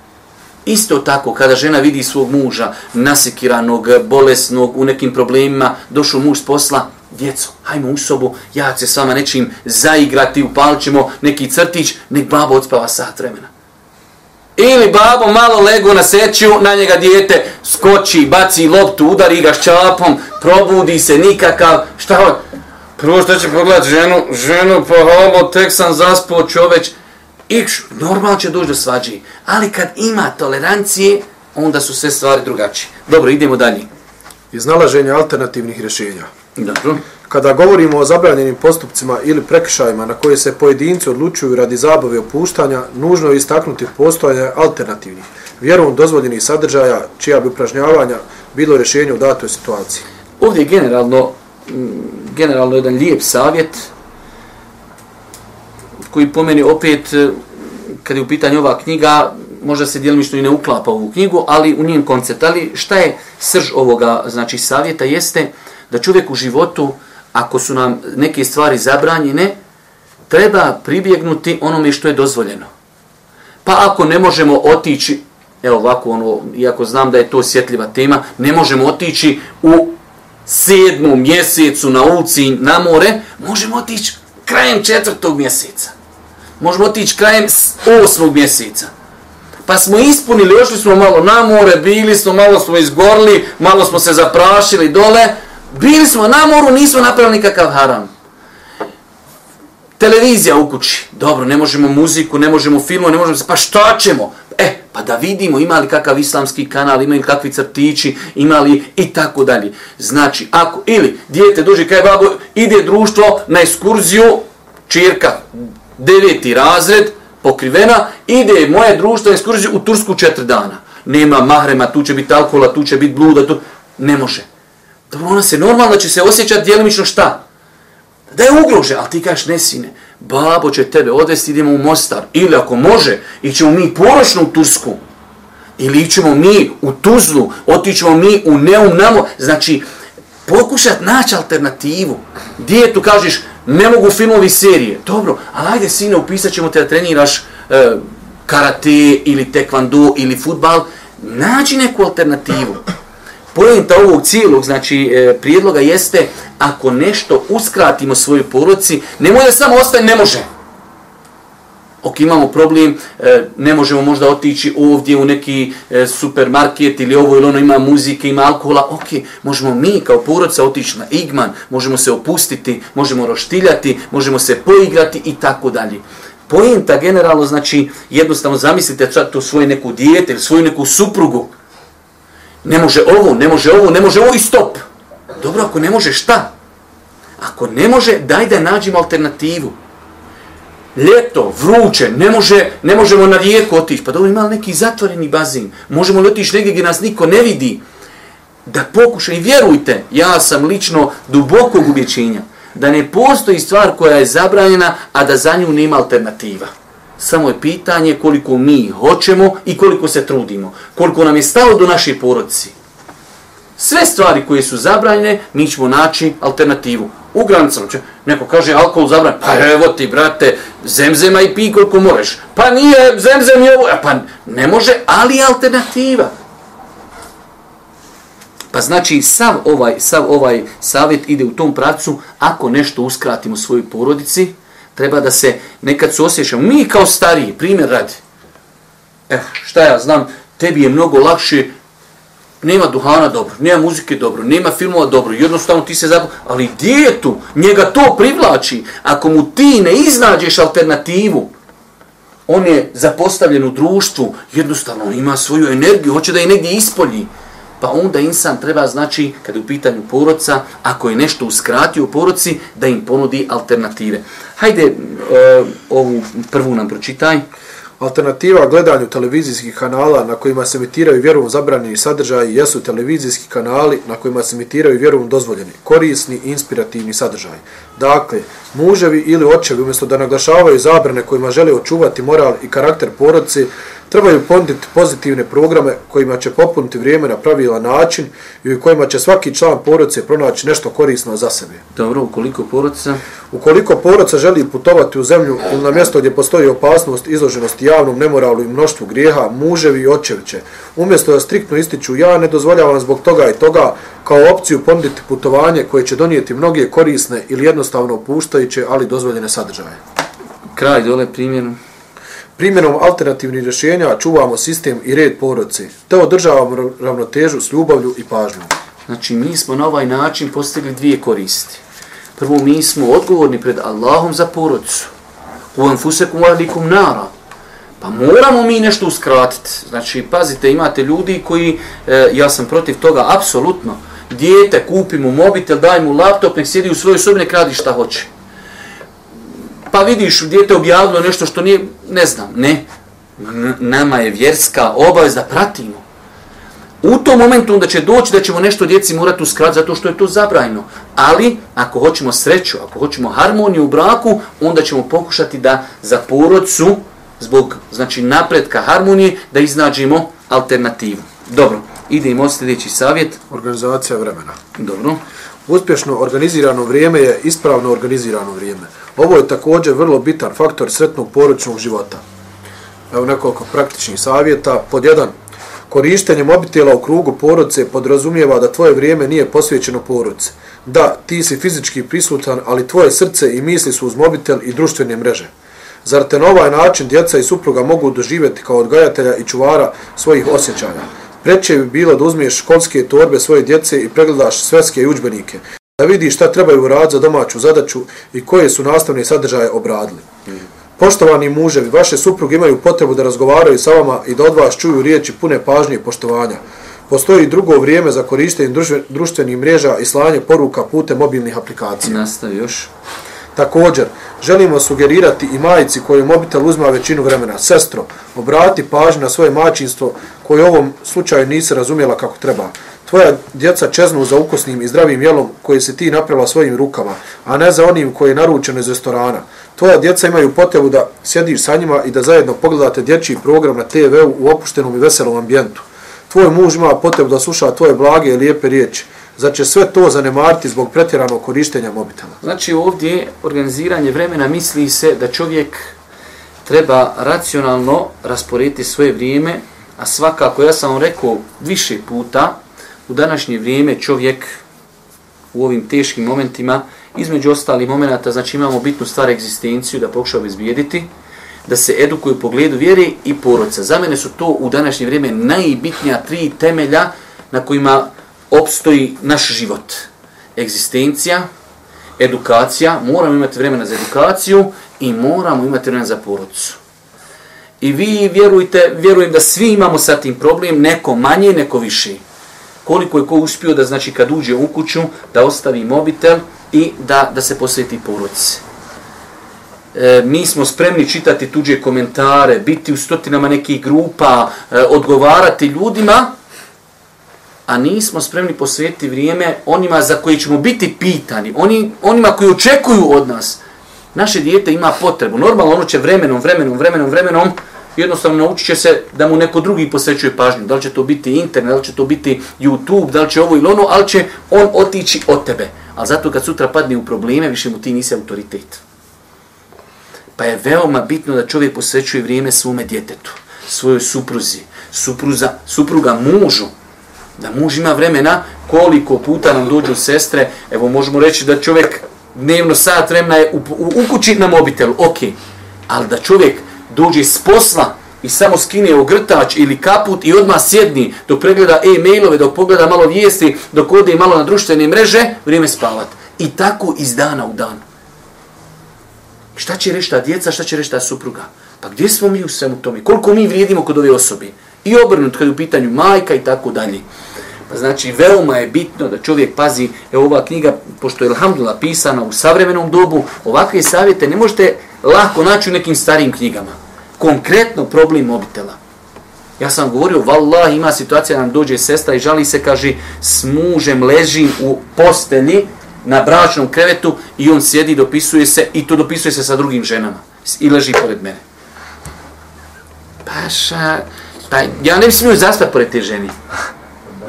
Isto tako, kada žena vidi svog muža nasekiranog, bolesnog, u nekim problemima, došao muž s posla, djeco, hajmo u sobu, ja će s vama nečim zaigrati, upalit ćemo neki crtić, nek babo odspava sat vremena. Ili babo malo lego na seću, na njega dijete skoči, baci loptu, udari ga šćapom, probudi se nikakav, šta ho? Prvo što će pogledat ženu, ženu, pa halo, tek sam zaspao čoveč, Ikš, normalno će doći do svađe. Ali kad ima tolerancije, onda su sve stvari drugačije. Dobro, idemo dalje. Iznalaženje alternativnih rješenja. Dobro. Kada govorimo o zabranjenim postupcima ili prekršajima na koje se pojedinci odlučuju radi zabave opuštanja, nužno je istaknuti postojanje alternativnih, vjerovom dozvoljenih sadržaja, čija bi upražnjavanja bilo rješenje u datoj situaciji. Ovdje je generalno, generalno jedan lijep savjet, koji po meni opet, e, kad je u pitanju ova knjiga, možda se djelimično i ne uklapa u ovu knjigu, ali u njen koncept. Ali šta je srž ovoga znači, savjeta jeste da čovjek u životu, ako su nam neke stvari zabranjene, treba pribjegnuti onome što je dozvoljeno. Pa ako ne možemo otići, evo ovako, ono, iako znam da je to osjetljiva tema, ne možemo otići u sedmom mjesecu na ulici na more, možemo otići krajem četvrtog mjeseca možemo otići krajem osmog mjeseca. Pa smo ispunili, ošli smo malo na more, bili smo, malo smo izgorli, malo smo se zaprašili dole, bili smo na moru, nismo napravili nikakav haram. Televizija u kući, dobro, ne možemo muziku, ne možemo filmu, ne možemo se, pa šta ćemo? E, pa da vidimo ima li kakav islamski kanal, ima li kakvi crtići, ima li i tako dalje. Znači, ako, ili dijete duže kaj babo, ide društvo na ekskurziju, čirka, deveti razred, pokrivena, ide moje društvo ekskurziju u Tursku četiri dana. Nema mahrema, tu će biti alkohola, tu će biti bluda, tu... Ne može. Dobro, ona se normalno će se osjećati djelimično šta? da je ugrožen, ali ti kažeš, ne sine, babo će tebe odvesti, idemo u Mostar, ili ako može, ićemo mi poročno u Tursku, ili ićemo mi u Tuzlu, otićemo mi u Neum Namo, znači, pokušat naći alternativu. Dijetu kažeš, ne mogu filmovi serije. Dobro, ali ajde sine, upisat ćemo te da treniraš e, karate ili tekvando ili futbal. Nađi neku alternativu. Pojenta ovog cijelog, znači, e, prijedloga jeste, ako nešto uskratimo svojoj poroci, nemoj da samo ostane, ne može ok, imamo problem, e, ne možemo možda otići ovdje u neki e, supermarket ili ovo ili ono, ima muzike, ima alkohola, ok, možemo mi kao porodca otići na igman, možemo se opustiti, možemo roštiljati, možemo se poigrati i tako dalje. Pojenta generalno znači jednostavno zamislite to svoje neku dijete ili svoju neku suprugu. Ne može ovo, ne može ovo, ne može ovo i stop. Dobro, ako ne može šta? Ako ne može, daj da nađemo alternativu ljeto, vruće, ne, može, ne možemo na rijeku otići. Pa dobro, ima neki zatvoreni bazin. Možemo li otići negdje gdje nas niko ne vidi? Da pokušaj, i vjerujte, ja sam lično dubokog ubjećenja, da ne postoji stvar koja je zabranjena, a da za nju nema alternativa. Samo je pitanje koliko mi hoćemo i koliko se trudimo. Koliko nam je stalo do naše porodici. Sve stvari koje su zabranjene, mi ćemo naći alternativu u granicama. Če, neko kaže alkohol zabran, pa evo ti brate, zemzema i pi koliko možeš. Pa nije zemzem i ovo, pa ne može, ali je alternativa. Pa znači sav ovaj, sav ovaj savjet ide u tom pracu, ako nešto uskratimo svojoj porodici, treba da se nekad su osjećamo, mi kao stariji, primjer radi, eh, šta ja znam, tebi je mnogo lakše nema duhana dobro, nema muzike dobro, nema filmova dobro, jednostavno ti se zapravo, ali gdje je tu? Njega to privlači. Ako mu ti ne iznađeš alternativu, on je zapostavljen u društvu, jednostavno on ima svoju energiju, hoće da je negdje ispolji. Pa onda insan treba, znači, kad je u pitanju porodca, ako je nešto uskratio u porodci, da im ponudi alternative. Hajde, e, ovu prvu nam pročitaj. Alternativa gledanju televizijskih kanala na kojima se emitiraju vjerom zabranjeni sadržaji jesu televizijski kanali na kojima se emitiraju vjerom dozvoljeni, korisni i inspirativni sadržaji. Dakle, muževi ili očevi umjesto da naglašavaju zabrane kojima žele očuvati moral i karakter porodice, trebaju ponuditi pozitivne programe kojima će popuniti vrijeme na pravilan način i u kojima će svaki član porodice pronaći nešto korisno za sebe. Dobro, ukoliko porodica? Ukoliko porodica želi putovati u zemlju ili na mjesto gdje postoji opasnost izloženosti javnom nemoralu i mnoštvu grijeha, muževi i očevi će, umjesto da striktno ističu ja ne dozvoljavam zbog toga i toga, kao opciju ponuditi putovanje koje će donijeti mnoge korisne ili jednostavno opuštajuće, ali dozvoljene sadržaje. Kraj dole primjerom. Primjenom alternativnih rješenja čuvamo sistem i red porodice, te održavamo ravnotežu s ljubavlju i pažnjom. Znači, mi smo na ovaj način postigli dvije koristi. Prvo, mi smo odgovorni pred Allahom za porodicu. U anfusekum alikum nara. Pa moramo mi nešto uskratiti. Znači, pazite, imate ljudi koji, e, ja sam protiv toga, apsolutno, dijete, kupi mu mobitel, daj mu laptop, nek sjedi u svojoj sobi, nek radi šta hoće pa vidiš djete objavilo nešto što nije, ne znam, ne. N nama je vjerska obavez da pratimo. U tom momentu onda će doći da ćemo nešto djeci morati uskrat zato što je to zabrajno. Ali ako hoćemo sreću, ako hoćemo harmoniju u braku, onda ćemo pokušati da za porodcu, zbog znači napretka harmonije, da iznađemo alternativu. Dobro, idemo sljedeći savjet. Organizacija vremena. Dobro. Uspješno organizirano vrijeme je ispravno organizirano vrijeme. Ovo je također vrlo bitan faktor sretnog poručnog života. Evo nekoliko praktičnih savjeta. Pod jedan, korištenje mobitela u krugu porodice podrazumijeva da tvoje vrijeme nije posvećeno porodice. Da, ti si fizički prisutan, ali tvoje srce i misli su uz mobitel i društvene mreže. Zar te na ovaj način djeca i supruga mogu doživjeti kao odgajatelja i čuvara svojih osjećanja? Preče bi bilo da uzmiješ školske torbe svoje djece i pregledaš svetske učbenike, da vidiš šta trebaju rad za domaću zadaću i koje su nastavne sadržaje obradili. Poštovani muževi, vaše supruge imaju potrebu da razgovaraju sa vama i da od vas čuju riječi pune pažnje i poštovanja. Postoji drugo vrijeme za korištenje društvenih mreža i slanje poruka putem mobilnih aplikacija. Nastavi još. Također, želimo sugerirati i majici koju mobitel uzma većinu vremena. Sestro, obrati pažnju na svoje mačinstvo koje u ovom slučaju nisi razumjela kako treba. Tvoja djeca čeznu za ukusnim i zdravim jelom koje si ti napravila svojim rukama, a ne za onim koji je naručeno iz restorana. Tvoja djeca imaju potrebu da sjediš sa njima i da zajedno pogledate dječji program na TV-u u opuštenom i veselom ambijentu. Tvoj muž ima potrebu da sluša tvoje blage i lijepe riječi. Znači će sve to zanemariti zbog pretjeranog korištenja mobitela? Znači ovdje organiziranje vremena misli se da čovjek treba racionalno rasporediti svoje vrijeme, a svakako, ja sam vam rekao više puta, u današnje vrijeme čovjek u ovim teškim momentima, između ostalih momenta, znači imamo bitnu stvar egzistenciju da pokuša obezbijediti, da se edukuju u pogledu vjere i porodca. Za mene su to u današnje vrijeme najbitnija tri temelja na kojima opstoji naš život. Egzistencija, edukacija, moramo imati vremena za edukaciju i moramo imati vremena za porodcu. I vi vjerujte, vjerujem da svi imamo sa tim problem, neko manje, neko više. Koliko je ko uspio da znači kad uđe u kuću, da ostavi mobitel i da, da se posveti porodci. E, mi smo spremni čitati tuđe komentare, biti u stotinama nekih grupa, e, odgovarati ljudima, a nismo spremni posvetiti vrijeme onima za koji ćemo biti pitani, oni, onima koji očekuju od nas. Naše dijete ima potrebu. Normalno ono će vremenom, vremenom, vremenom, vremenom, jednostavno naučit će se da mu neko drugi posvećuje pažnju. Da li će to biti internet, da li će to biti YouTube, da li će ovo ili ono, ali će on otići od tebe. Ali zato kad sutra padne u probleme, više mu ti nisi autoritet. Pa je veoma bitno da čovjek posvećuje vrijeme svome djetetu, svojoj supruzi, supruza, supruga mužu, da muž ima vremena koliko puta nam dođu sestre, evo možemo reći da čovjek dnevno sat vremena je u, u, u kući na mobitelu, ok, ali da čovjek dođe s posla i samo skine ogrtač ili kaput i odmah sjedni dok pregleda e-mailove, dok pogleda malo vijesti, dok ode malo na društvene mreže, vrijeme spavat. I tako iz dana u dan. Šta će reći ta djeca, šta će reći ta supruga? Pa gdje smo mi u svemu tome? Koliko mi vrijedimo kod ove osobe? I obrnut kad je u pitanju majka i tako dalje. Pa znači, veoma je bitno da čovjek pazi, evo ova knjiga, pošto je Alhamdulillah pisana u savremenom dobu, ovakve savjete ne možete lako naći u nekim starim knjigama. Konkretno problem mobitela. Ja sam govorio, vallah, ima situacija nam dođe sestra i žali se, kaže, s mužem ležim u postelji na bračnom krevetu i on sjedi, dopisuje se i to dopisuje se sa drugim ženama. I leži pored mene. Paša, pa ja ne mislim zaspati pored te ženi.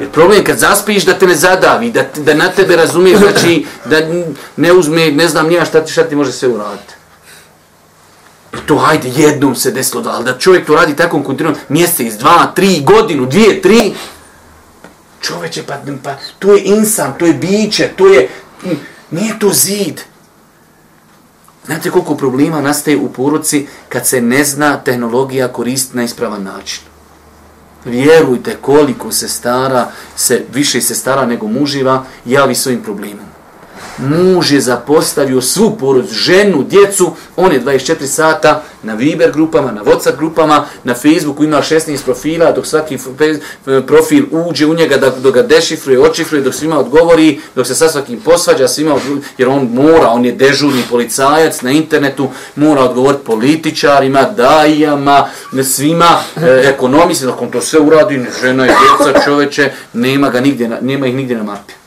Jer problem je kad zaspiš da te ne zadavi, da, da na tebe razumije, znači da ne uzme, ne znam nija šta ti, šta ti može sve uraditi. I to hajde jednom se desilo, ali da čovjek to radi tako kontinuo, mjesec, dva, tri, godinu, dvije, tri, čovječe, pa, pa to je insan, to je biće, to je, nije to zid. Znate koliko problema nastaje u poruci kad se ne zna tehnologija koristiti na ispravan način. Vjerujte koliko se stara, se više se stara nego muživa, javi svojim problemom muž je zapostavio svu porod, ženu, djecu, on je 24 sata na Viber grupama, na Whatsapp grupama, na Facebooku ima 16 profila, dok svaki profil uđe u njega, dok ga dešifruje, očifruje, dok svima odgovori, dok se sa svakim posvađa, svima odgovori, jer on mora, on je dežurni policajac na internetu, mora odgovoriti političarima, dajama, svima, e, dok on to sve uradi, žena je djeca, čoveče, nema, ga nigdje, nema ih nigdje na mapi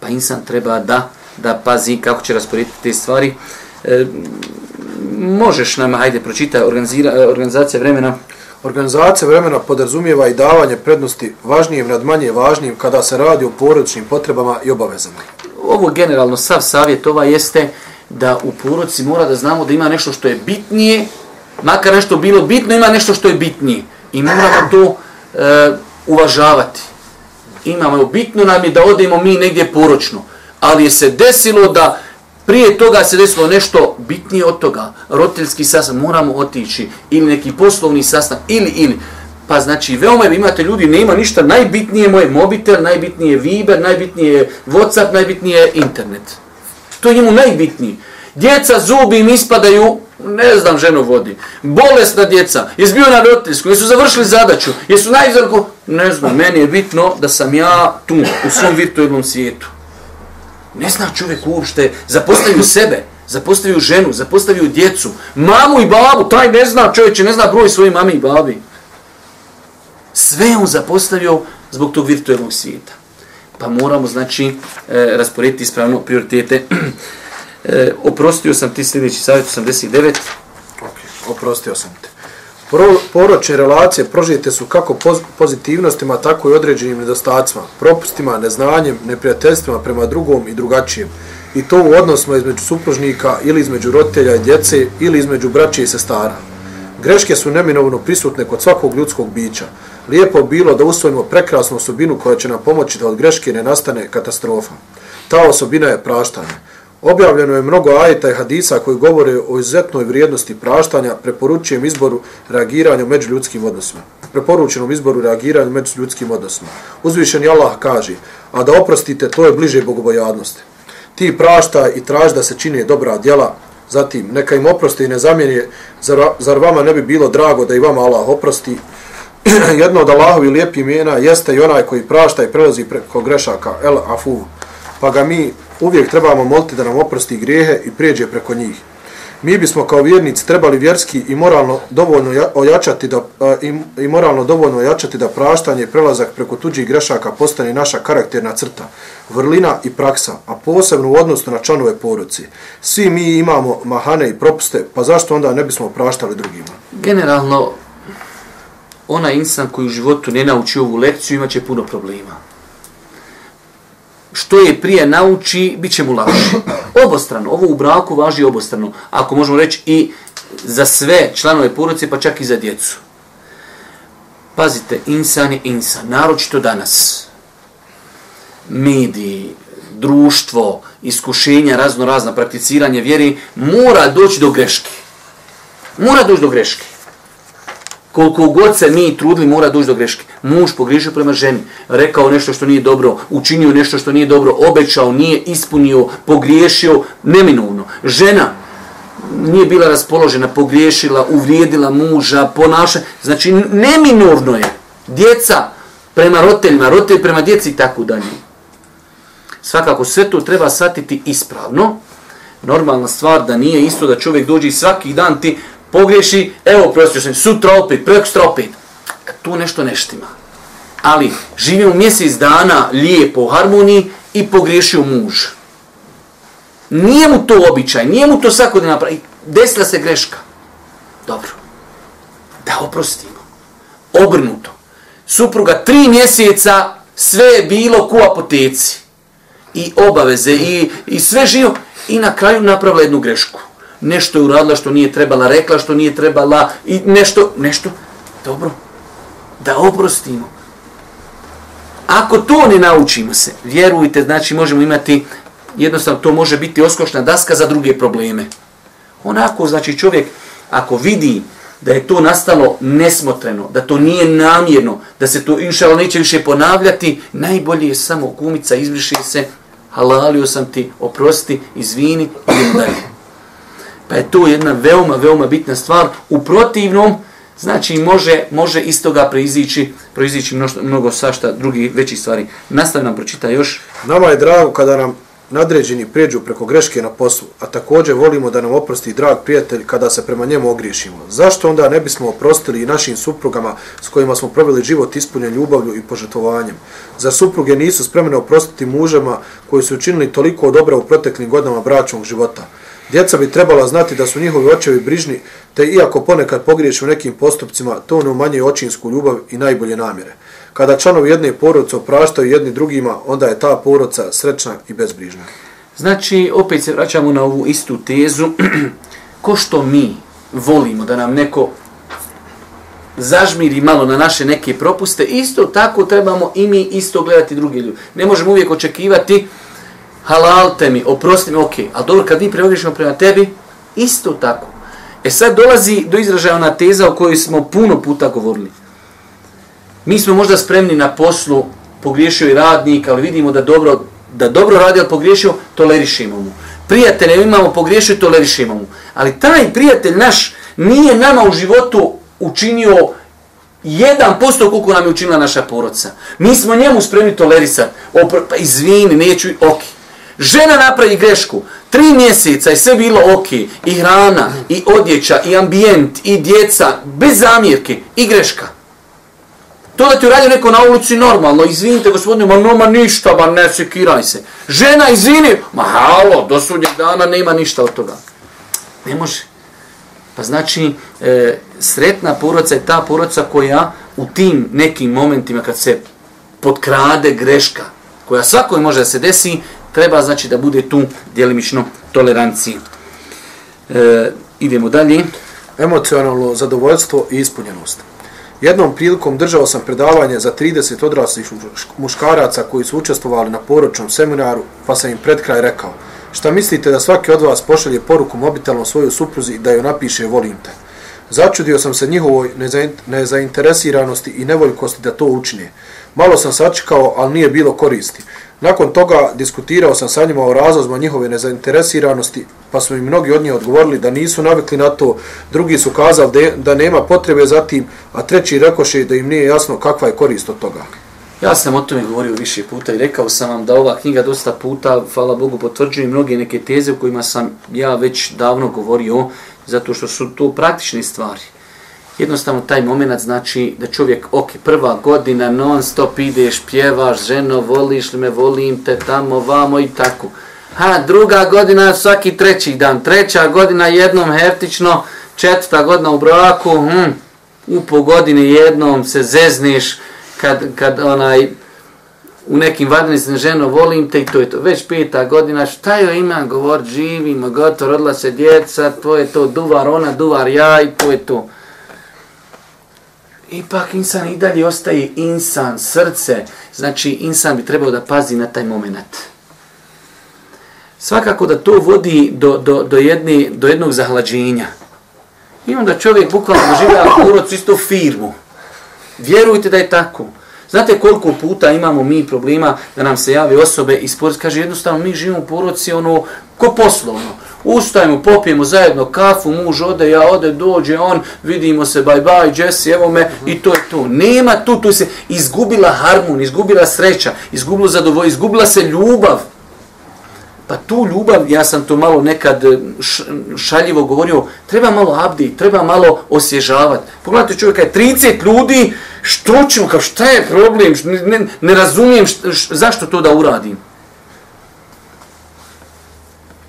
pa insan treba da da pazi kako će rasporediti te stvari. E, možeš nam, hajde, pročita organizacija vremena. Organizacija vremena podrazumijeva i davanje prednosti važnijim nad manje važnijim kada se radi o porodičnim potrebama i obavezama. Ovo generalno sav savjet ova jeste da u porodici mora da znamo da ima nešto što je bitnije, makar nešto bilo bitno, ima nešto što je bitnije. I moramo to e, uvažavati imamo, bitno nam je da odemo mi negdje poročno, ali je se desilo da prije toga se desilo nešto bitnije od toga, roditeljski sastav, moramo otići, ili neki poslovni sastav, ili, ili, pa znači, veoma je, imate ljudi, nema ništa, najbitnije je moj mobitel, najbitnije je Viber, najbitnije je Whatsapp, najbitnije je internet. To je njemu najbitnije. Djeca zubi im ispadaju, ne znam, ženu vodi. Bolesna djeca, izbio na roditeljsku, jesu završili zadaću, jesu najzorko, ne znam, meni je bitno da sam ja tu, u svom virtualnom svijetu. Ne zna čovjek uopšte, zapostavio sebe, zapostavio ženu, zapostavio djecu, mamu i babu, taj ne zna čovječe, ne zna broj svoje mami i babi. Sve on zapostavio zbog tog virtualnog svijeta. Pa moramo, znači, e, rasporediti ispravno prioritete. E, oprostio sam ti sljedeći savjet 89. Ok, oprostio sam te. Pro, poročne relacije prožijete su kako poz, pozitivnostima, tako i određenim nedostacima, propustima, neznanjem, neprijateljstvima prema drugom i drugačijem. I to u odnosima između supružnika ili između roditelja i djece ili između braće i sestara. Greške su neminovno prisutne kod svakog ljudskog bića. Lijepo bilo da usvojimo prekrasnu osobinu koja će nam pomoći da od greške ne nastane katastrofa. Ta osobina je praštanje. Objavljeno je mnogo ajeta i hadisa koji govore o izuzetnoj vrijednosti praštanja, preporučujem izboru reagiranja među ljudskim odnosima. Preporučenom izboru reagiranja među ljudskim odnosima. Uzvišeni Allah kaže, a da oprostite, to je bliže bogobojadnosti. Ti prašta i traž da se čine dobra djela, zatim neka im oprosti i ne zamijeni, zar, zar vama ne bi bilo drago da i vama Allah oprosti? Jedno od Allahovi lijepi imena jeste i onaj koji prašta i prelazi preko grešaka, El Afu, pa ga mi uvijek trebamo moliti da nam oprosti grijehe i prijeđe preko njih. Mi bismo kao vjernici trebali vjerski i moralno dovoljno ojačati da i, i moralno dovoljno ojačati da praštanje i prelazak preko tuđih grešaka postane naša karakterna crta, vrlina i praksa, a posebno u odnosu na članove porodice. Svi mi imamo mahane i propuste, pa zašto onda ne bismo praštali drugima? Generalno, ona insan koji u životu ne nauči ovu lekciju imaće puno problema što je prije nauči, bit će mu lakše. Obostrano, ovo u braku važi obostrano. Ako možemo reći i za sve članove porodice, pa čak i za djecu. Pazite, insan je insan, naročito danas. Mediji, društvo, iskušenja, razno razna prakticiranje vjeri, mora doći do greške. Mora doći do greške koliko god se mi trudili, mora doći do greške. Muž pogriješio prema ženi, rekao nešto što nije dobro, učinio nešto što nije dobro, obećao, nije ispunio, pogriješio, neminovno. Žena nije bila raspoložena, pogriješila, uvrijedila muža, ponaša, znači neminovno je. Djeca prema roditeljima, roditelj prema djeci i tako dalje. Svakako sve to treba shvatiti ispravno. Normalna stvar da nije isto da čovjek dođe i svaki dan ti pogriješi, evo prostio sam, sutra opet, prekstra opet. Tu nešto neštima. Ali živimo mjesec dana lijepo u harmoniji i pogriješio muž. Nije mu to običaj, nije mu to svako da napravi. Desila se greška. Dobro. Da oprostimo. Obrnuto. Supruga tri mjeseca sve je bilo ku apoteci. I obaveze, i, i sve živo. I na kraju napravila jednu grešku nešto je uradila što nije trebala, rekla što nije trebala i nešto, nešto, dobro, da oprostimo. Ako to ne naučimo se, vjerujte, znači možemo imati, jednostavno to može biti oskošna daska za druge probleme. Onako, znači čovjek, ako vidi da je to nastalo nesmotreno, da to nije namjerno, da se to inšalo neće više ponavljati, najbolje je samo gumica, izbriši se, halalio sam ti, oprosti, izvini, idem dalje. Pa je to jedna veoma, veoma bitna stvar. U protivnom, znači može, može iz toga proizići, proizići mnogo, mnogo sašta drugi veći stvari. Nastavi nam pročita još. Nama je drago kada nam nadređeni prijeđu preko greške na poslu, a također volimo da nam oprosti drag prijatelj kada se prema njemu ogriješimo. Zašto onda ne bismo oprostili i našim suprugama s kojima smo proveli život ispunjen ljubavlju i požetovanjem? Za supruge nisu spremne oprostiti mužama koji su učinili toliko dobra u proteklim godinama bračnog života? Djeca bi trebala znati da su njihovi očevi brižni, te iako ponekad pogriješi u nekim postupcima, to ne umanjuje očinsku ljubav i najbolje namjere. Kada članovi jedne porodice opraštaju jedni drugima, onda je ta porodica srećna i bezbrižna. Znači, opet se vraćamo na ovu istu tezu. Ko što mi volimo da nam neko zažmiri malo na naše neke propuste, isto tako trebamo i mi isto gledati druge ljude. Ne možemo uvijek očekivati halal te mi, oprosti mi, ok. Ali dobro, kad mi preogrišemo prema tebi, isto tako. E sad dolazi do izražaja ona teza o kojoj smo puno puta govorili. Mi smo možda spremni na poslu, pogriješio i radnik, ali vidimo da dobro, da dobro radi, ali pogriješio, tolerišimo mu. Prijatelje imamo pogriješio, tolerišimo mu. Ali taj prijatelj naš nije nama u životu učinio jedan posto koliko nam je učinila naša poroca. Mi smo njemu spremni tolerisati. Pa izvini, neću, okej. Okay. Žena napravi grešku, tri mjeseca je sve bilo ok, i hrana, i odjeća, i ambijent, i djeca, bez zamjerke, i greška. To da ti uradio neko na ulici normalno, izvinite gospodine, ma noma ništa, ma ne sekiraj se. Žena, izvini, ma halo, do sudnjeg dana nema ništa od toga. Ne može. Pa znači, e, sretna poroca je ta poroca koja u tim nekim momentima kad se potkrade greška, koja svakoj može da se desi, treba znači da bude tu djelimično toleranciji. E, idemo dalje. Emocionalno zadovoljstvo i ispunjenost. Jednom prilikom držao sam predavanje za 30 odraslih muškaraca koji su učestvovali na poročnom seminaru, pa sam im pred kraj rekao, šta mislite da svaki od vas pošalje poruku mobitelom svojoj supruzi da joj napiše volim te? Začudio sam se njihovoj nezainteresiranosti i nevoljkosti da to učine. Malo sam sačekao, ali nije bilo koristi. Nakon toga diskutirao sam sa njima o razlozima njihove nezainteresiranosti, pa su mi mnogi od njih odgovorili da nisu navikli na to, drugi su kazali da nema potrebe za tim, a treći rekoše da im nije jasno kakva je korist od toga. Ja sam o tome govorio više puta i rekao sam vam da ova knjiga dosta puta, hvala Bogu, potvrđuje mnoge neke teze u kojima sam ja već davno govorio, zato što su to praktične stvari jednostavno taj moment znači da čovjek, ok, prva godina non stop ideš, pjevaš, ženo, voliš li me, volim te tamo, vamo i tako. Ha, druga godina svaki treći dan, treća godina jednom hertično, četvrta godina u braku, hm, u po godine jednom se zezniš kad, kad onaj, u nekim vadnicima ženo volim te i to je to. Već peta godina, šta joj imam govor, živimo, gotovo, rodila se djeca, to je to, duvar ona, duvar ja i to je to ipak insan i dalje ostaje insan, srce. Znači, insan bi trebao da pazi na taj moment. Svakako da to vodi do, do, do, jedne, do jednog zahlađenja. I onda čovjek bukvalno doživlja uroc isto firmu. Vjerujte da je tako. Znate koliko puta imamo mi problema da nam se javi osobe i sport kaže jednostavno mi živimo u poroci ono ko poslovno ustajemo, popijemo zajedno kafu, muž ode, ja ode, dođe on, vidimo se, bye bye, Jesse, evo me, i to je to. Nema tu, tu se izgubila harmon, izgubila sreća, izgubila zadovolj, izgubila se ljubav. Pa tu ljubav, ja sam to malo nekad e, šaljivo govorio, treba malo abdi, treba malo osježavati. Pogledajte čovjeka, je 30 ljudi, što ćemo, kao šta je problem, ne, ne, ne razumijem šta, š, zašto to da uradim.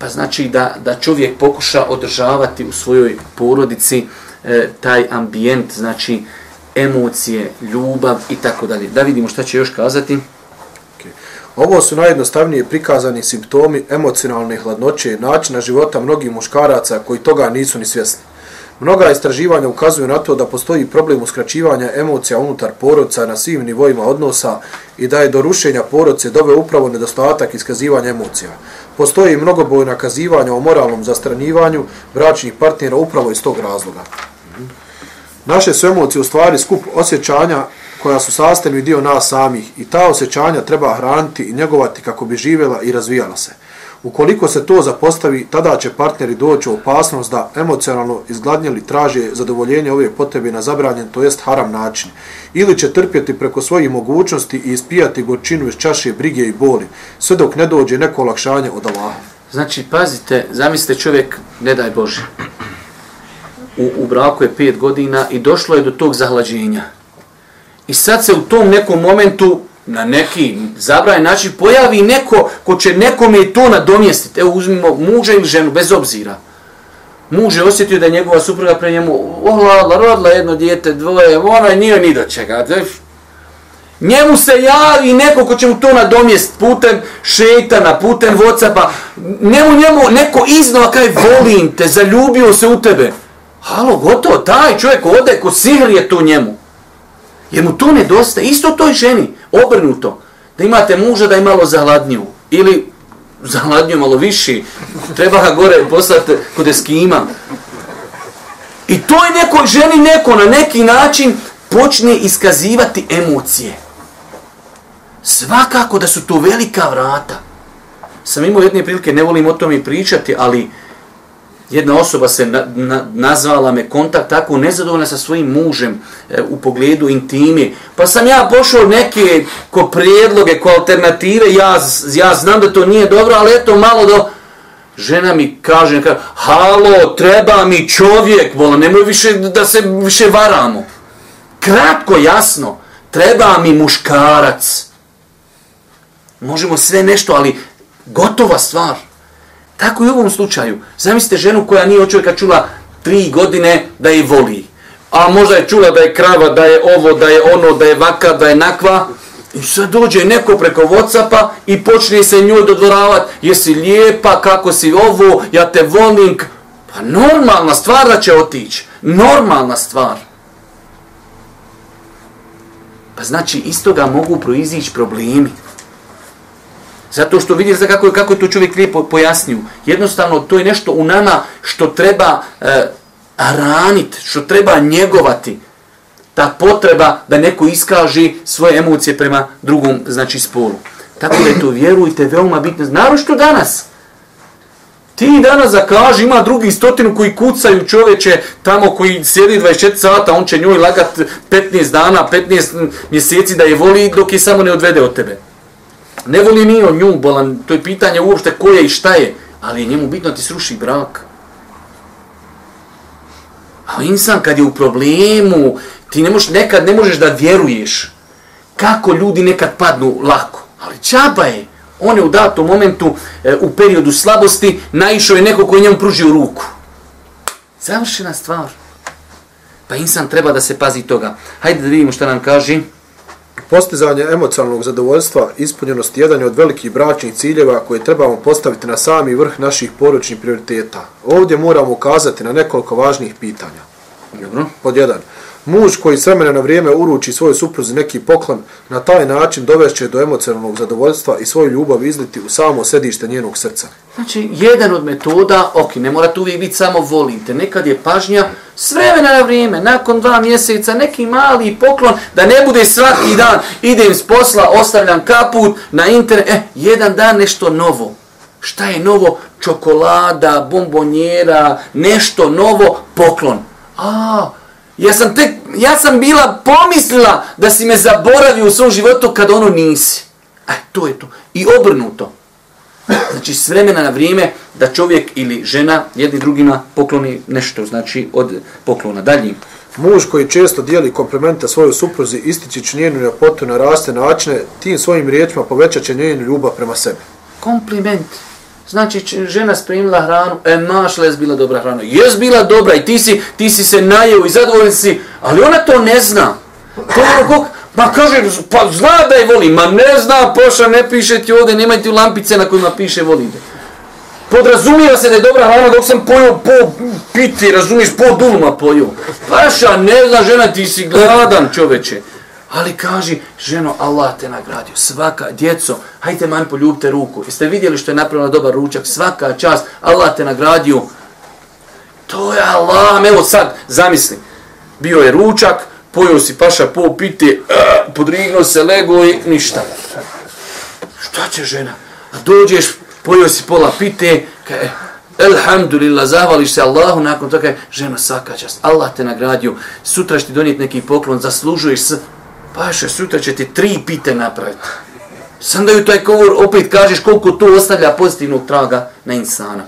Pa znači da, da čovjek pokuša održavati u svojoj porodici e, taj ambijent, znači emocije, ljubav i tako dalje. Da vidimo šta će još kazati. Okay. Ovo su najjednostavnije prikazani simptomi emocionalne hladnoće, načina života mnogih muškaraca koji toga nisu ni svjesni. Mnoga istraživanja ukazuju na to da postoji problem uskraćivanja emocija unutar porodca na svim nivoima odnosa i da je do rušenja porodce dove upravo nedostatak iskazivanja emocija. Postoji mnogobojna kazivanja o moralnom zastranjivanju bračnih partnera upravo iz tog razloga. Naše su emocije u stvari skup osjećanja koja su sastavni dio nas samih i ta osjećanja treba hraniti i njegovati kako bi živjela i razvijala se. Ukoliko se to zapostavi, tada će partneri doći u opasnost da emocionalno izgladnjeli traže zadovoljenje ove potrebe na zabranjen, to jest haram način. Ili će trpjeti preko svojih mogućnosti i ispijati gorčinu iz čaše brige i boli, sve dok ne dođe neko olakšanje od Allaha. Znači, pazite, zamislite čovjek, ne daj Bože, u, u braku je pet godina i došlo je do tog zahlađenja. I sad se u tom nekom momentu na neki zabraj način pojavi neko ko će nekome to nadomjestiti. Evo uzmimo muža ili ženu, bez obzira. Muž je osjetio da je njegova supruga pre njemu ohlala, rodila jedno dijete, dvoje, ona nije ni do čega. Njemu se javi neko ko će mu to nadomjestiti putem šeitana, putem Whatsappa. Njemu, njemu neko iznova kaj volim te, zaljubio se u tebe. Halo, gotovo, taj čovjek ode ko sihr je to njemu. Jer mu to nedostaje. Isto toj ženi, obrnuto. Da imate muža da je malo zahladniju. Ili zahladnju malo viši. Treba ga gore poslati kod eskima. I to je neko ženi neko na neki način počne iskazivati emocije. Svakako da su to velika vrata. Sam imao jedne prilike, ne volim o tome pričati, ali jedna osoba se na, na, nazvala me kontakt tako nezadovoljna sa svojim mužem e, u pogledu intimi. Pa sam ja pošao neke ko prijedloge, ko alternative, ja, ja znam da to nije dobro, ali eto malo do... Žena mi kaže, kaže halo, treba mi čovjek, vola, nemoj više da se više varamo. Kratko, jasno, treba mi muškarac. Možemo sve nešto, ali gotova stvar. Tako i u ovom slučaju. Zamislite ženu koja nije od čovjeka čula tri godine da je voli. A možda je čula da je krava, da je ovo, da je ono, da je vaka, da je nakva. I sad dođe neko preko Whatsappa i počne se njoj dodvoravati. Jesi lijepa, kako si ovo, ja te volim. Pa normalna stvar da će otići. Normalna stvar. Pa znači, iz toga mogu proizići problemi. Zato što vidiš da kako kako je to čovjek lijepo pojasnio. Jednostavno, to je nešto u nama što treba eh, e, raniti, što treba njegovati. Ta potreba da neko iskaže svoje emocije prema drugom, znači, spolu. Tako da je to, vjerujte, veoma bitno. Narošto danas. Ti danas zakaži, ima drugi stotinu koji kucaju čovječe tamo koji sjedi 24 sata, on će njoj lagat 15 dana, 15 mjeseci da je voli dok je samo ne odvede od tebe. Ne voli ni on nju, bolan, to je pitanje uopšte ko je i šta je, ali je njemu bitno ti sruši brak. A insan kad je u problemu, ti ne možeš, nekad ne možeš da vjeruješ kako ljudi nekad padnu lako. Ali čaba je, on je u datom momentu, e, u periodu slabosti, naišao je neko koji njemu pružio ruku. Završena stvar. Pa insan treba da se pazi toga. Hajde da vidimo šta nam kaže. Postizanje emocionalnog zadovoljstva, ispunjenost jedan je od velikih bračnih ciljeva koje trebamo postaviti na sami vrh naših poručnih prioriteta. Ovdje moramo ukazati na nekoliko važnih pitanja. Dobro. Pod jedan. Muž koji s vremena na vrijeme uruči svojoj supruzi neki poklon, na taj način dovešće do emocionalnog zadovoljstva i svoju ljubav izliti u samo sedište njenog srca. Znači, jedan od metoda, ok, ne morate uvijek biti samo volite, nekad je pažnja, s vremena na vrijeme, nakon dva mjeseca, neki mali poklon, da ne bude svaki dan, idem s posla, ostavljam kaput na internet, eh, jedan dan nešto novo. Šta je novo? Čokolada, bombonjera, nešto novo, poklon. A, ja sam, tek, ja sam bila pomislila da si me zaboravio u svom životu kad ono nisi. E, to je to. I obrnuto. Znači, s vremena na vrijeme da čovjek ili žena jedni drugima pokloni nešto, znači od poklona. Dalje. Muž koji često dijeli komplemente svojoj supruzi istići će njenu ljepotu na raste načine, tim svojim riječima povećat će njenu ljubav prema sebi. Kompliment. Znači, žena spremila hranu, e, mašla je bila dobra hrana. Jes bila dobra i ti si, ti si se najeo i zadovoljen si, ali ona to ne zna. To je ono kog, ma kaže, pa zna da je voli, ma ne zna, poša, ne piše ti ovdje, nemaj ti lampice na kojima piše volite. Podrazumijeva se da je dobra hrana dok sam pojio po piti, razumiješ, po duluma pojio. Paša, ne zna žena, ti si gladan čoveče. Ali kaži, ženo, Allah te nagradio, svaka, djeco, hajte man poljubite ruku. Jeste vidjeli što je napravila dobar ručak, svaka čast, Allah te nagradio. To je Allah, evo sad, zamisli. Bio je ručak, pojio si paša po piti, uh, eh, podrignuo se, lego i ništa. Šta će žena? A dođeš, pojio si pola pite, kaj, eh, Elhamdulillah, zahvališ se Allahu, nakon toga je, žena, svaka čast, Allah te nagradio, sutra će ti donijeti neki poklon, zaslužuješ s... Paše, sutra će ti tri pite napraviti. Sam da ju taj govor opet kažeš koliko to ostavlja pozitivnog traga na insana.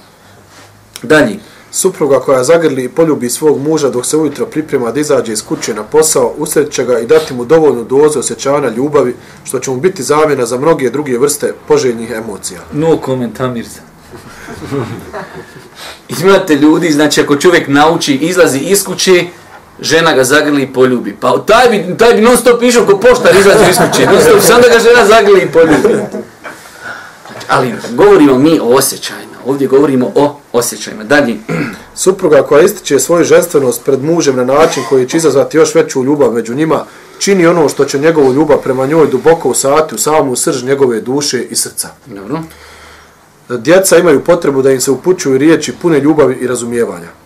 Dalje. Supruga koja zagrli i poljubi svog muža dok se ujutro priprema da izađe iz kuće na posao, usred će ga i dati mu dovoljnu dozu osjećavanja ljubavi, što će mu biti zamjena za mnoge druge vrste poželjnih emocija. No komentar Mirza. Imate ljudi, znači ako čovjek nauči, izlazi iz kuće, žena ga zagrli i poljubi. Pa taj bi, taj bi non stop išao ko poštar izlazi iz kuće. Non stop, sam da ga žena zagrli i poljubi. Ali govorimo mi o osjećajima. Ovdje govorimo o osjećajima. Dalje. Supruga koja ističe svoju ženstvenost pred mužem na način koji će izazvati još veću ljubav među njima, čini ono što će njegovu ljubav prema njoj duboko usati u samu srž njegove duše i srca. Dobro. Djeca imaju potrebu da im se upućuju riječi pune ljubavi i razumijevanja.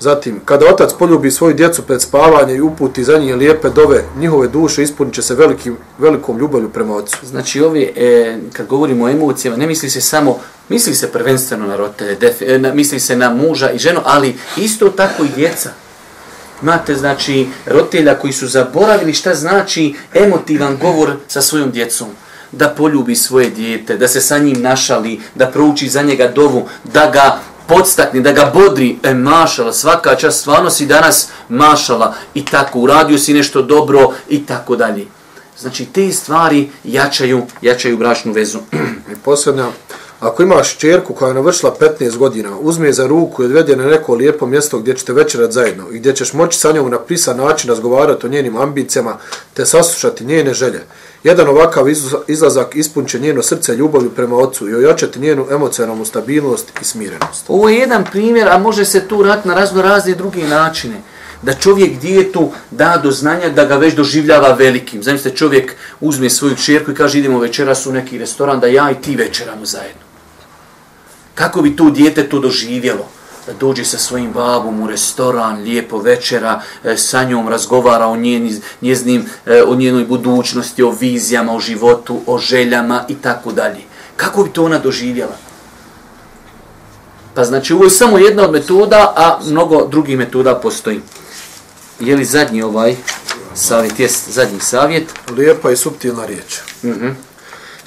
Zatim, kada otac poljubi svoju djecu pred spavanje i uputi za njih lijepe dove, njihove duše ispunit će se velikim, velikom ljubavlju prema ocu. Znači, ovi, e, kad govorimo o emocijama, ne misli se samo, misli se prvenstveno na rote, def, e, na, misli se na muža i ženu, ali isto tako i djeca. Imate, znači, roditelja koji su zaboravili šta znači emotivan govor sa svojom djecom. Da poljubi svoje dijete, da se sa njim našali, da prouči za njega dovu, da ga podstakne, da ga bodri, e mašala, svaka čast, stvarno si danas mašala i tako, uradio si nešto dobro i tako dalje. Znači, te stvari jačaju, jačaju bračnu vezu. I posljednja, ako imaš čerku koja je navršila 15 godina, uzme je za ruku i odvede na neko lijepo mjesto gdje ćete večerat zajedno i gdje ćeš moći sa njom na pisan način razgovarati o njenim ambicijama te saslušati njene želje. Jedan ovakav izlazak ispunće njeno srce ljubavlju prema ocu i ojačati njenu emocionalnu stabilnost i smirenost. Ovo je jedan primjer, a može se tu rat na razno razne druge načine. Da čovjek djetu da do znanja da ga već doživljava velikim. Zamislite, čovjek uzme svoju čerku i kaže idemo večeras u neki restoran da ja i ti večeramo zajedno. Kako bi tu dijete to doživjelo? Da dođe sa svojim babom u restoran, lijepo večera, e, sa njom razgovara o, njeni, njeznim, e, o njenoj budućnosti, o vizijama, o životu, o željama i tako dalje. Kako bi to ona doživjela? Pa znači, ovo je samo jedna od metoda, a mnogo drugih metoda postoji. Je li zadnji ovaj savjet? Jest zadnji savjet. Lijepa i subtilna riječ. Uh -huh.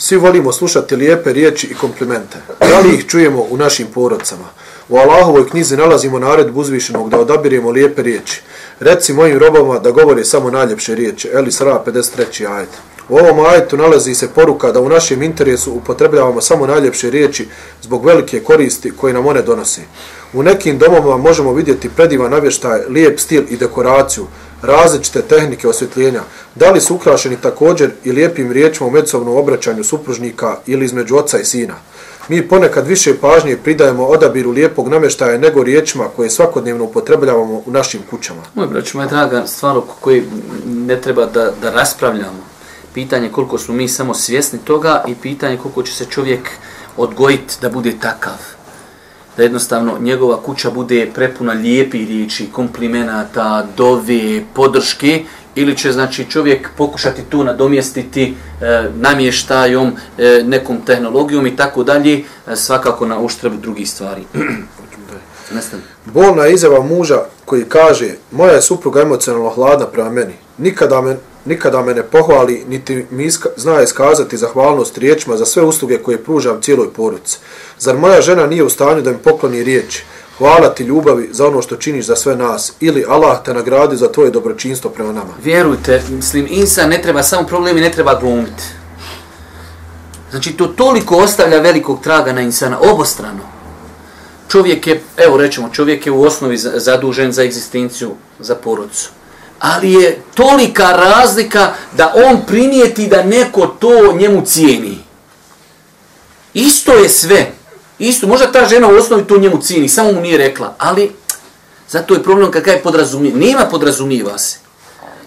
Svi volimo slušati lijepe riječi i komplimente. Da li ih čujemo u našim porodcama? U Allahovoj knjizi nalazimo naredbu uzvišenog da odabiremo lijepe riječi. Reci mojim robama da govore samo najljepše riječi. Eli Sara 53. ajet. U ovom ajetu nalazi se poruka da u našem interesu upotrebljavamo samo najljepše riječi zbog velike koristi koje nam one donose. U nekim domovima možemo vidjeti predivan navještaj, lijep stil i dekoraciju, različite tehnike osvjetljenja, da li su ukrašeni također i lijepim riječima u međusobnom obraćanju supružnika ili između oca i sina. Mi ponekad više pažnje pridajemo odabiru lijepog namještaja nego riječima koje svakodnevno upotrebljavamo u našim kućama. Moj braću, moja draga, stvar o kojoj ne treba da, da raspravljamo. Pitanje koliko smo mi samo svjesni toga i pitanje koliko će se čovjek odgojiti da bude takav da jednostavno njegova kuća bude prepuna lijepi riječi, komplimenata, dove, podrške, ili će znači čovjek pokušati tu nadomjestiti e, namještajom, e, nekom tehnologijom i tako dalje, e, svakako na uštrb drugih stvari. Bolna je izjava muža koji kaže, moja je supruga emocionalno hladna prema meni. Nikada me, nikada me ne pohvali, niti mi iska, zna iskazati zahvalnost riječima za sve usluge koje pružam cijeloj poruci. Zar moja žena nije u stanju da mi pokloni riječi? Hvala ti ljubavi za ono što činiš za sve nas. Ili Allah te nagradi za tvoje dobročinstvo prema nama. Vjerujte, mislim, insan ne treba samo problemi, ne treba glumiti. Znači, to toliko ostavlja velikog traga na insana, obostrano. Čovjek je, evo rećemo, čovjek je u osnovi zadužen za egzistenciju, za porodcu. Ali je tolika razlika da on primijeti da neko to njemu cijeni. Isto je sve. Isto, možda ta žena u osnovi to njemu cijeni, samo mu nije rekla, ali zato je problem kakav je podrazumijeva. Nema podrazumijeva se.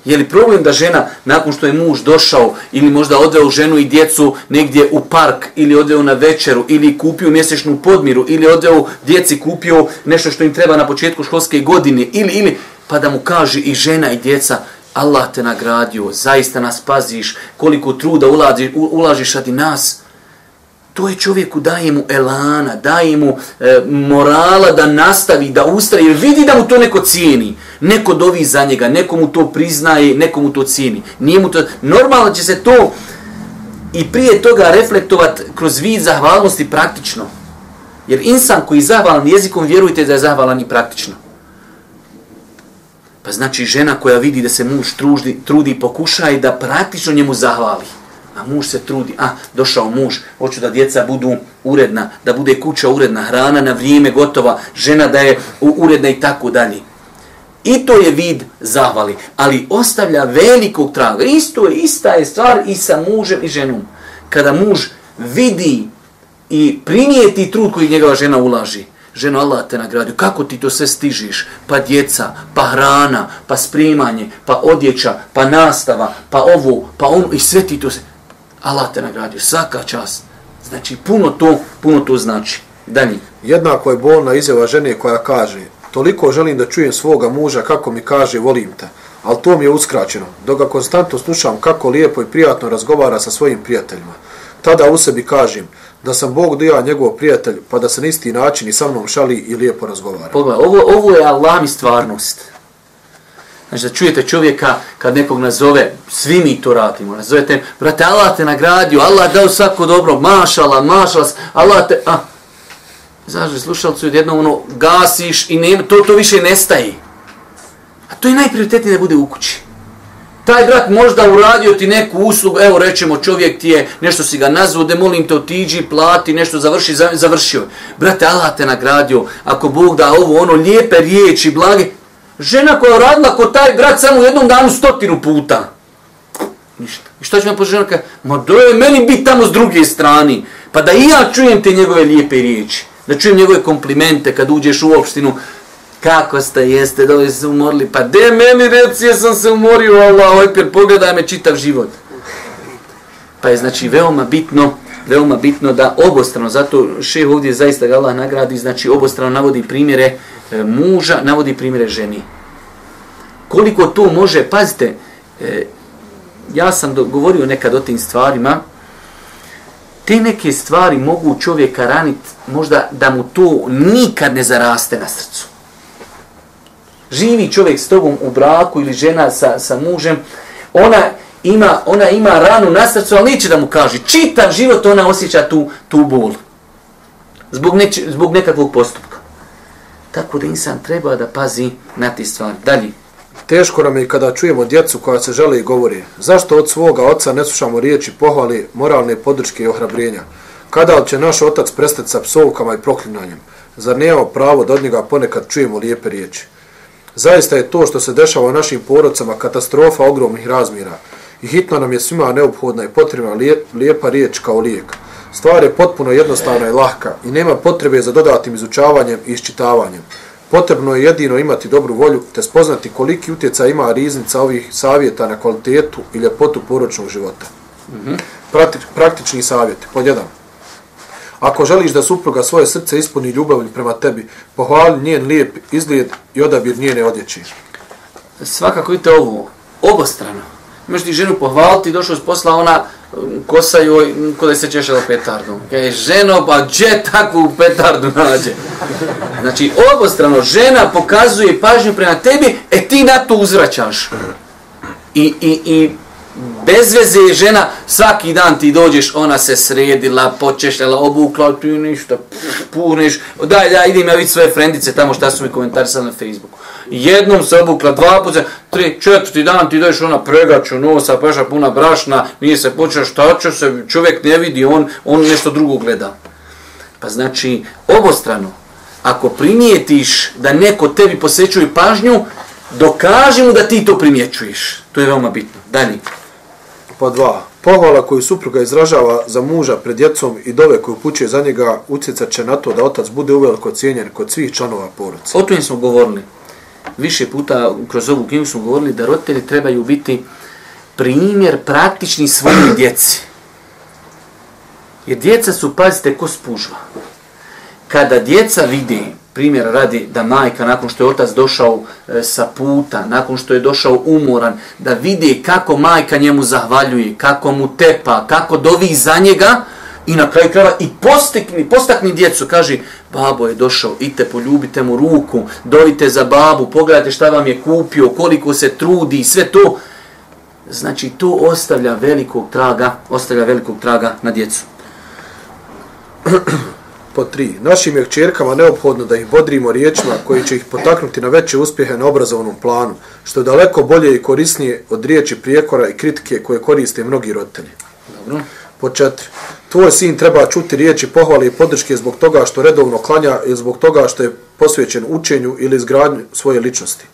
Je li problem da žena, nakon što je muž došao, ili možda odveo ženu i djecu negdje u park, ili odveo na večeru, ili kupio mjesečnu podmiru, ili odveo djeci kupio nešto što im treba na početku školske godine, ili, ili, pa da mu kaže i žena i djeca, Allah te nagradio, zaista nas paziš, koliko truda ulazi, ulažiš radi nas, to je čovjeku daje mu elana, daje mu e, morala da nastavi, da ustraje, jer vidi da mu to neko cijeni. Neko dovi za njega, neko mu to priznaje, neko mu to cijeni. Nije mu to, normalno će se to i prije toga reflektovat kroz vid zahvalnosti praktično. Jer insan koji je zahvalan jezikom, vjerujte da je zahvalan i praktično. Pa znači žena koja vidi da se muž trudi, trudi pokuša i da praktično njemu zahvali a muž se trudi, a došao muž, hoću da djeca budu uredna, da bude kuća uredna, hrana na vrijeme gotova, žena da je uredna i tako dalje. I to je vid zahvali, ali ostavlja velikog traga. Isto je, ista je stvar i sa mužem i ženom. Kada muž vidi i primijeti trud koji njegova žena ulaži, ženo Allah te nagradio, kako ti to sve stižiš, pa djeca, pa hrana, pa sprimanje, pa odjeća, pa nastava, pa ovo, pa ono, i sve ti to sve. Allah te nagradio, svaka čast. Znači, puno to, puno to znači. Dalje. Jednako je bolna izjava žene koja kaže, toliko želim da čujem svoga muža kako mi kaže volim te, ali to mi je uskraćeno, dok ga konstantno slušam kako lijepo i prijatno razgovara sa svojim prijateljima. Tada u sebi kažem da sam Bog da ja njegov prijatelj, pa da se na isti način i sa mnom šali i lijepo razgovara. Pogledaj, ovo, ovo je Allah mi stvarnost. Znači da čujete čovjeka kad nekog nazove, svi mi to radimo, nazovete, brate, Allah te nagradio, Allah dao svako dobro, mašala, mašala, Allah te, a, znaš, slušalcu jedno ono, gasiš i ne, to, to više nestaje. A to je najprioritetnije da bude u kući. Taj brat možda uradio ti neku uslugu, evo rećemo čovjek ti je, nešto si ga nazvao, de molim te otiđi, plati, nešto završi, završio. Brate, Allah te nagradio, ako Bog da ovo, ono, lijepe riječi, blage. Žena koja je radila kod taj brat samo u jednom danu stotinu puta. Ništa. I šta će me požena ma do je meni biti tamo s druge strane, pa da i ja čujem te njegove lijepe riječi, da čujem njegove komplimente kad uđeš u opštinu, kako ste, jeste, da li se umorili, pa de meni reci, jesam se umorio, Allah, ovaj ojper, pogledaj me čitav život. Pa je znači veoma bitno, veoma bitno da obostrano, zato šeh ovdje zaista ga Allah nagradi, znači obostrano navodi primjere e, muža, navodi primjere ženi. Koliko to može, pazite, e, ja sam do, govorio nekad o tim stvarima, te neke stvari mogu čovjeka raniti, možda da mu to nikad ne zaraste na srcu. Živi čovjek s tobom u braku ili žena sa, sa mužem, ona ima, ona ima ranu na srcu, ali neće da mu kaže. Čitav život ona osjeća tu, tu bol. Zbog, neč, zbog nekakvog postupka. Tako da insan treba da pazi na ti stvari. Dalje. Teško nam je kada čujemo djecu koja se žele i govori. Zašto od svoga oca ne slušamo riječi pohvali, moralne podrške i ohrabrenja? Kada će naš otac prestati sa psovkama i proklinanjem? Zar nemamo pravo da od njega ponekad čujemo lijepe riječi? Zaista je to što se dešava u našim porodcama katastrofa ogromnih razmjera. I hitno nam je svima neophodna i potrebna lijep, lijepa riječ kao lijek. Stvar je potpuno jednostavna i lahka i nema potrebe za dodatnim izučavanjem i iščitavanjem. Potrebno je jedino imati dobru volju te spoznati koliki utjecaj ima riznica ovih savjeta na kvalitetu i ljepotu poročnog života. Mm -hmm. Praktič, praktični savjet. Pod jedan. Ako želiš da supruga svoje srce ispuni ljubavlju prema tebi, pohvali njen lijep izgled i odabir njene odjeće. Svakako vidite ovo, obostrano. Imaš ti ženu pohvaliti, došao s posla, ona um, kosa joj, mm, kod da se češala petardom. Kaj, ženo, pa gdje takvu petardu nađe? Znači, obostrano, žena pokazuje pažnju prema tebi, e ti na to uzvraćaš. I, i, i bez veze je žena, svaki dan ti dođeš, ona se sredila, počešljala, obukla, ti ništa, puneš, daj, daj, idem ja vidi svoje frendice tamo šta su mi komentarisali na Facebooku. Jednom se obukla, dva puta, tri, četvrti dan ti dođeš ona pregaču nosa, paša puna brašna, nije se počela, šta će se, čovjek ne vidi, on, on nešto drugo gleda. Pa znači, obostrano, ako primijetiš da neko tebi posvećuje pažnju, dokaži mu da ti to primjećuješ. To je veoma bitno. Dalje. Po dva. Pohvala koju supruga izražava za muža pred djecom i dove koju pućuje za njega utjecat će na to da otac bude uveliko cijenjen kod svih članova porodice. O tome smo govorili. Više puta kroz ovu knjigu smo govorili da roditelji trebaju biti primjer praktični svojoj djeci. Jer djeca su, pazite, ko spužva. Kada djeca vide, primjer radi, da majka nakon što je otac došao e, sa puta, nakon što je došao umoran, da vidi kako majka njemu zahvaljuje, kako mu tepa, kako dovi za njega, I na kraju krava i postekni, postakni djecu, kaže, babo je došao, ite poljubite mu ruku, dojite za babu, pogledajte šta vam je kupio, koliko se trudi, sve to. Znači, to ostavlja velikog traga, ostavlja velikog traga na djecu. Po tri. Našim je kćerkama neophodno da ih bodrimo riječima koji će ih potaknuti na veće uspjehe na obrazovnom planu, što je daleko bolje i korisnije od riječi prijekora i kritike koje koriste mnogi roditelji. Dobro. Po četiri. Tvoj sin treba čuti riječi pohvale i podrške zbog toga što redovno klanja ili zbog toga što je posvećen učenju ili izgradnju svoje ličnosti.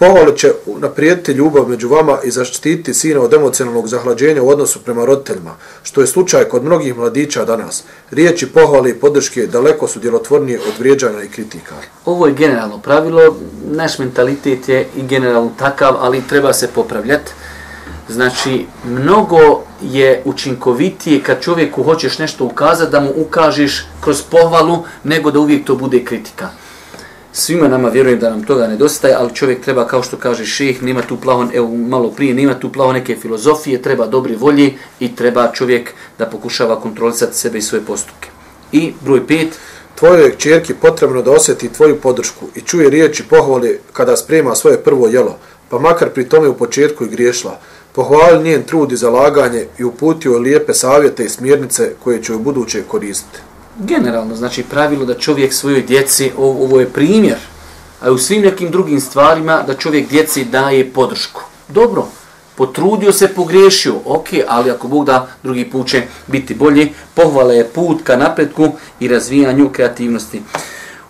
Pohvale će naprijediti ljubav među vama i zaštititi sina od emocionalnog zahlađenja u odnosu prema roditeljima, što je slučaj kod mnogih mladića danas. Riječi pohvale i podrške daleko su djelotvornije od vrijeđanja i kritika. Ovo je generalno pravilo, naš mentalitet je i generalno takav, ali treba se popravljati. Znači, mnogo je učinkovitije kad čovjeku hoćeš nešto ukazati, da mu ukažeš kroz pohvalu, nego da uvijek to bude kritika. Svima nama vjerujem da nam toga nedostaje, ali čovjek treba, kao što kaže ših, nema tu plaho, evo malo prije, nema tu plaho neke filozofije, treba dobre volje i treba čovjek da pokušava kontrolisati sebe i svoje postupke. I broj pet, Tvojoj kćerki potrebno da osjeti tvoju podršku i čuje riječi pohvale kada sprema svoje prvo jelo, pa makar pri tome u početku i griješla. Pohvali njen trud i zalaganje i uputio lijepe savjete i smjernice koje će u buduće koristiti generalno, znači pravilo da čovjek svojoj djeci, ovo, je primjer, a u svim nekim drugim stvarima da čovjek djeci daje podršku. Dobro, potrudio se, pogriješio, ok, ali ako Bog da, drugi put će biti bolji. Pohvala je put ka napretku i razvijanju kreativnosti.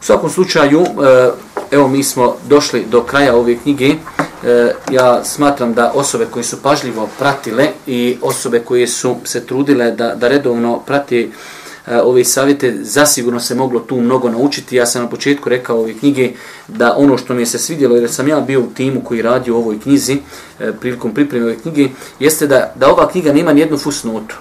U svakom slučaju, e, evo mi smo došli do kraja ove knjige. E, ja smatram da osobe koji su pažljivo pratile i osobe koje su se trudile da, da redovno prati E, ove savjete, zasigurno se moglo tu mnogo naučiti. Ja sam na početku rekao ove knjige da ono što mi se svidjelo, jer sam ja bio u timu koji radi u ovoj knjizi, e, prilikom pripreme ove knjige, jeste da, da ova knjiga nema nijednu fusnotu.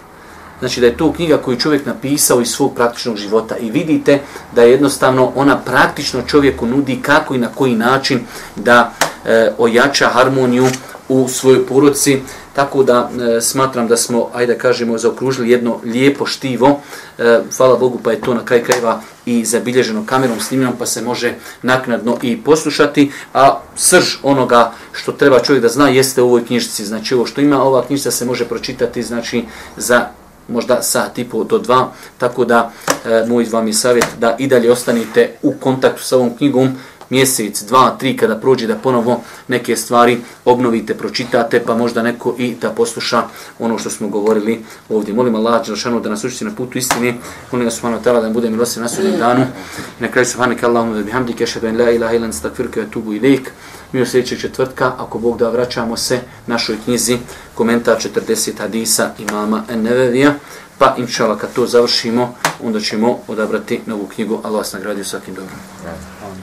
Znači da je to knjiga koju čovjek napisao iz svog praktičnog života i vidite da jednostavno ona praktično čovjeku nudi kako i na koji način da e, ojača harmoniju u svojoj poroci, Tako da e, smatram da smo, ajde kažemo, zaokružili jedno lijepo štivo. E, hvala Bogu pa je to na kraj krajeva i zabilježeno kamerom snimljeno pa se može naknadno i poslušati. A srž onoga što treba čovjek da zna jeste u ovoj knjižici. Znači ovo što ima ova knjižica se može pročitati znači za možda sat i do dva, tako da e, moj vam je savjet da i dalje ostanite u kontaktu sa ovom knjigom, mjesec, dva, tri, kada prođe da ponovo neke stvari obnovite, pročitate, pa možda neko i da posluša ono što smo govorili ovdje. Molim Allah Đelšanu da nas učiti na putu istine, molim ga Subhanahu ta'ala da nam bude milosti na sudnjem danu. I na kraju Subhanak Allahumma da bihamdike, šedu en la ilaha ilan stakfirke, tubu ilik. Mi u sljedećeg četvrtka, ako Bog da vraćamo se našoj knjizi, komentar 40 hadisa imama Nevevija, pa inšala kad to završimo, onda ćemo odabrati novu knjigu. Allah vas nagradio svakim dobrom.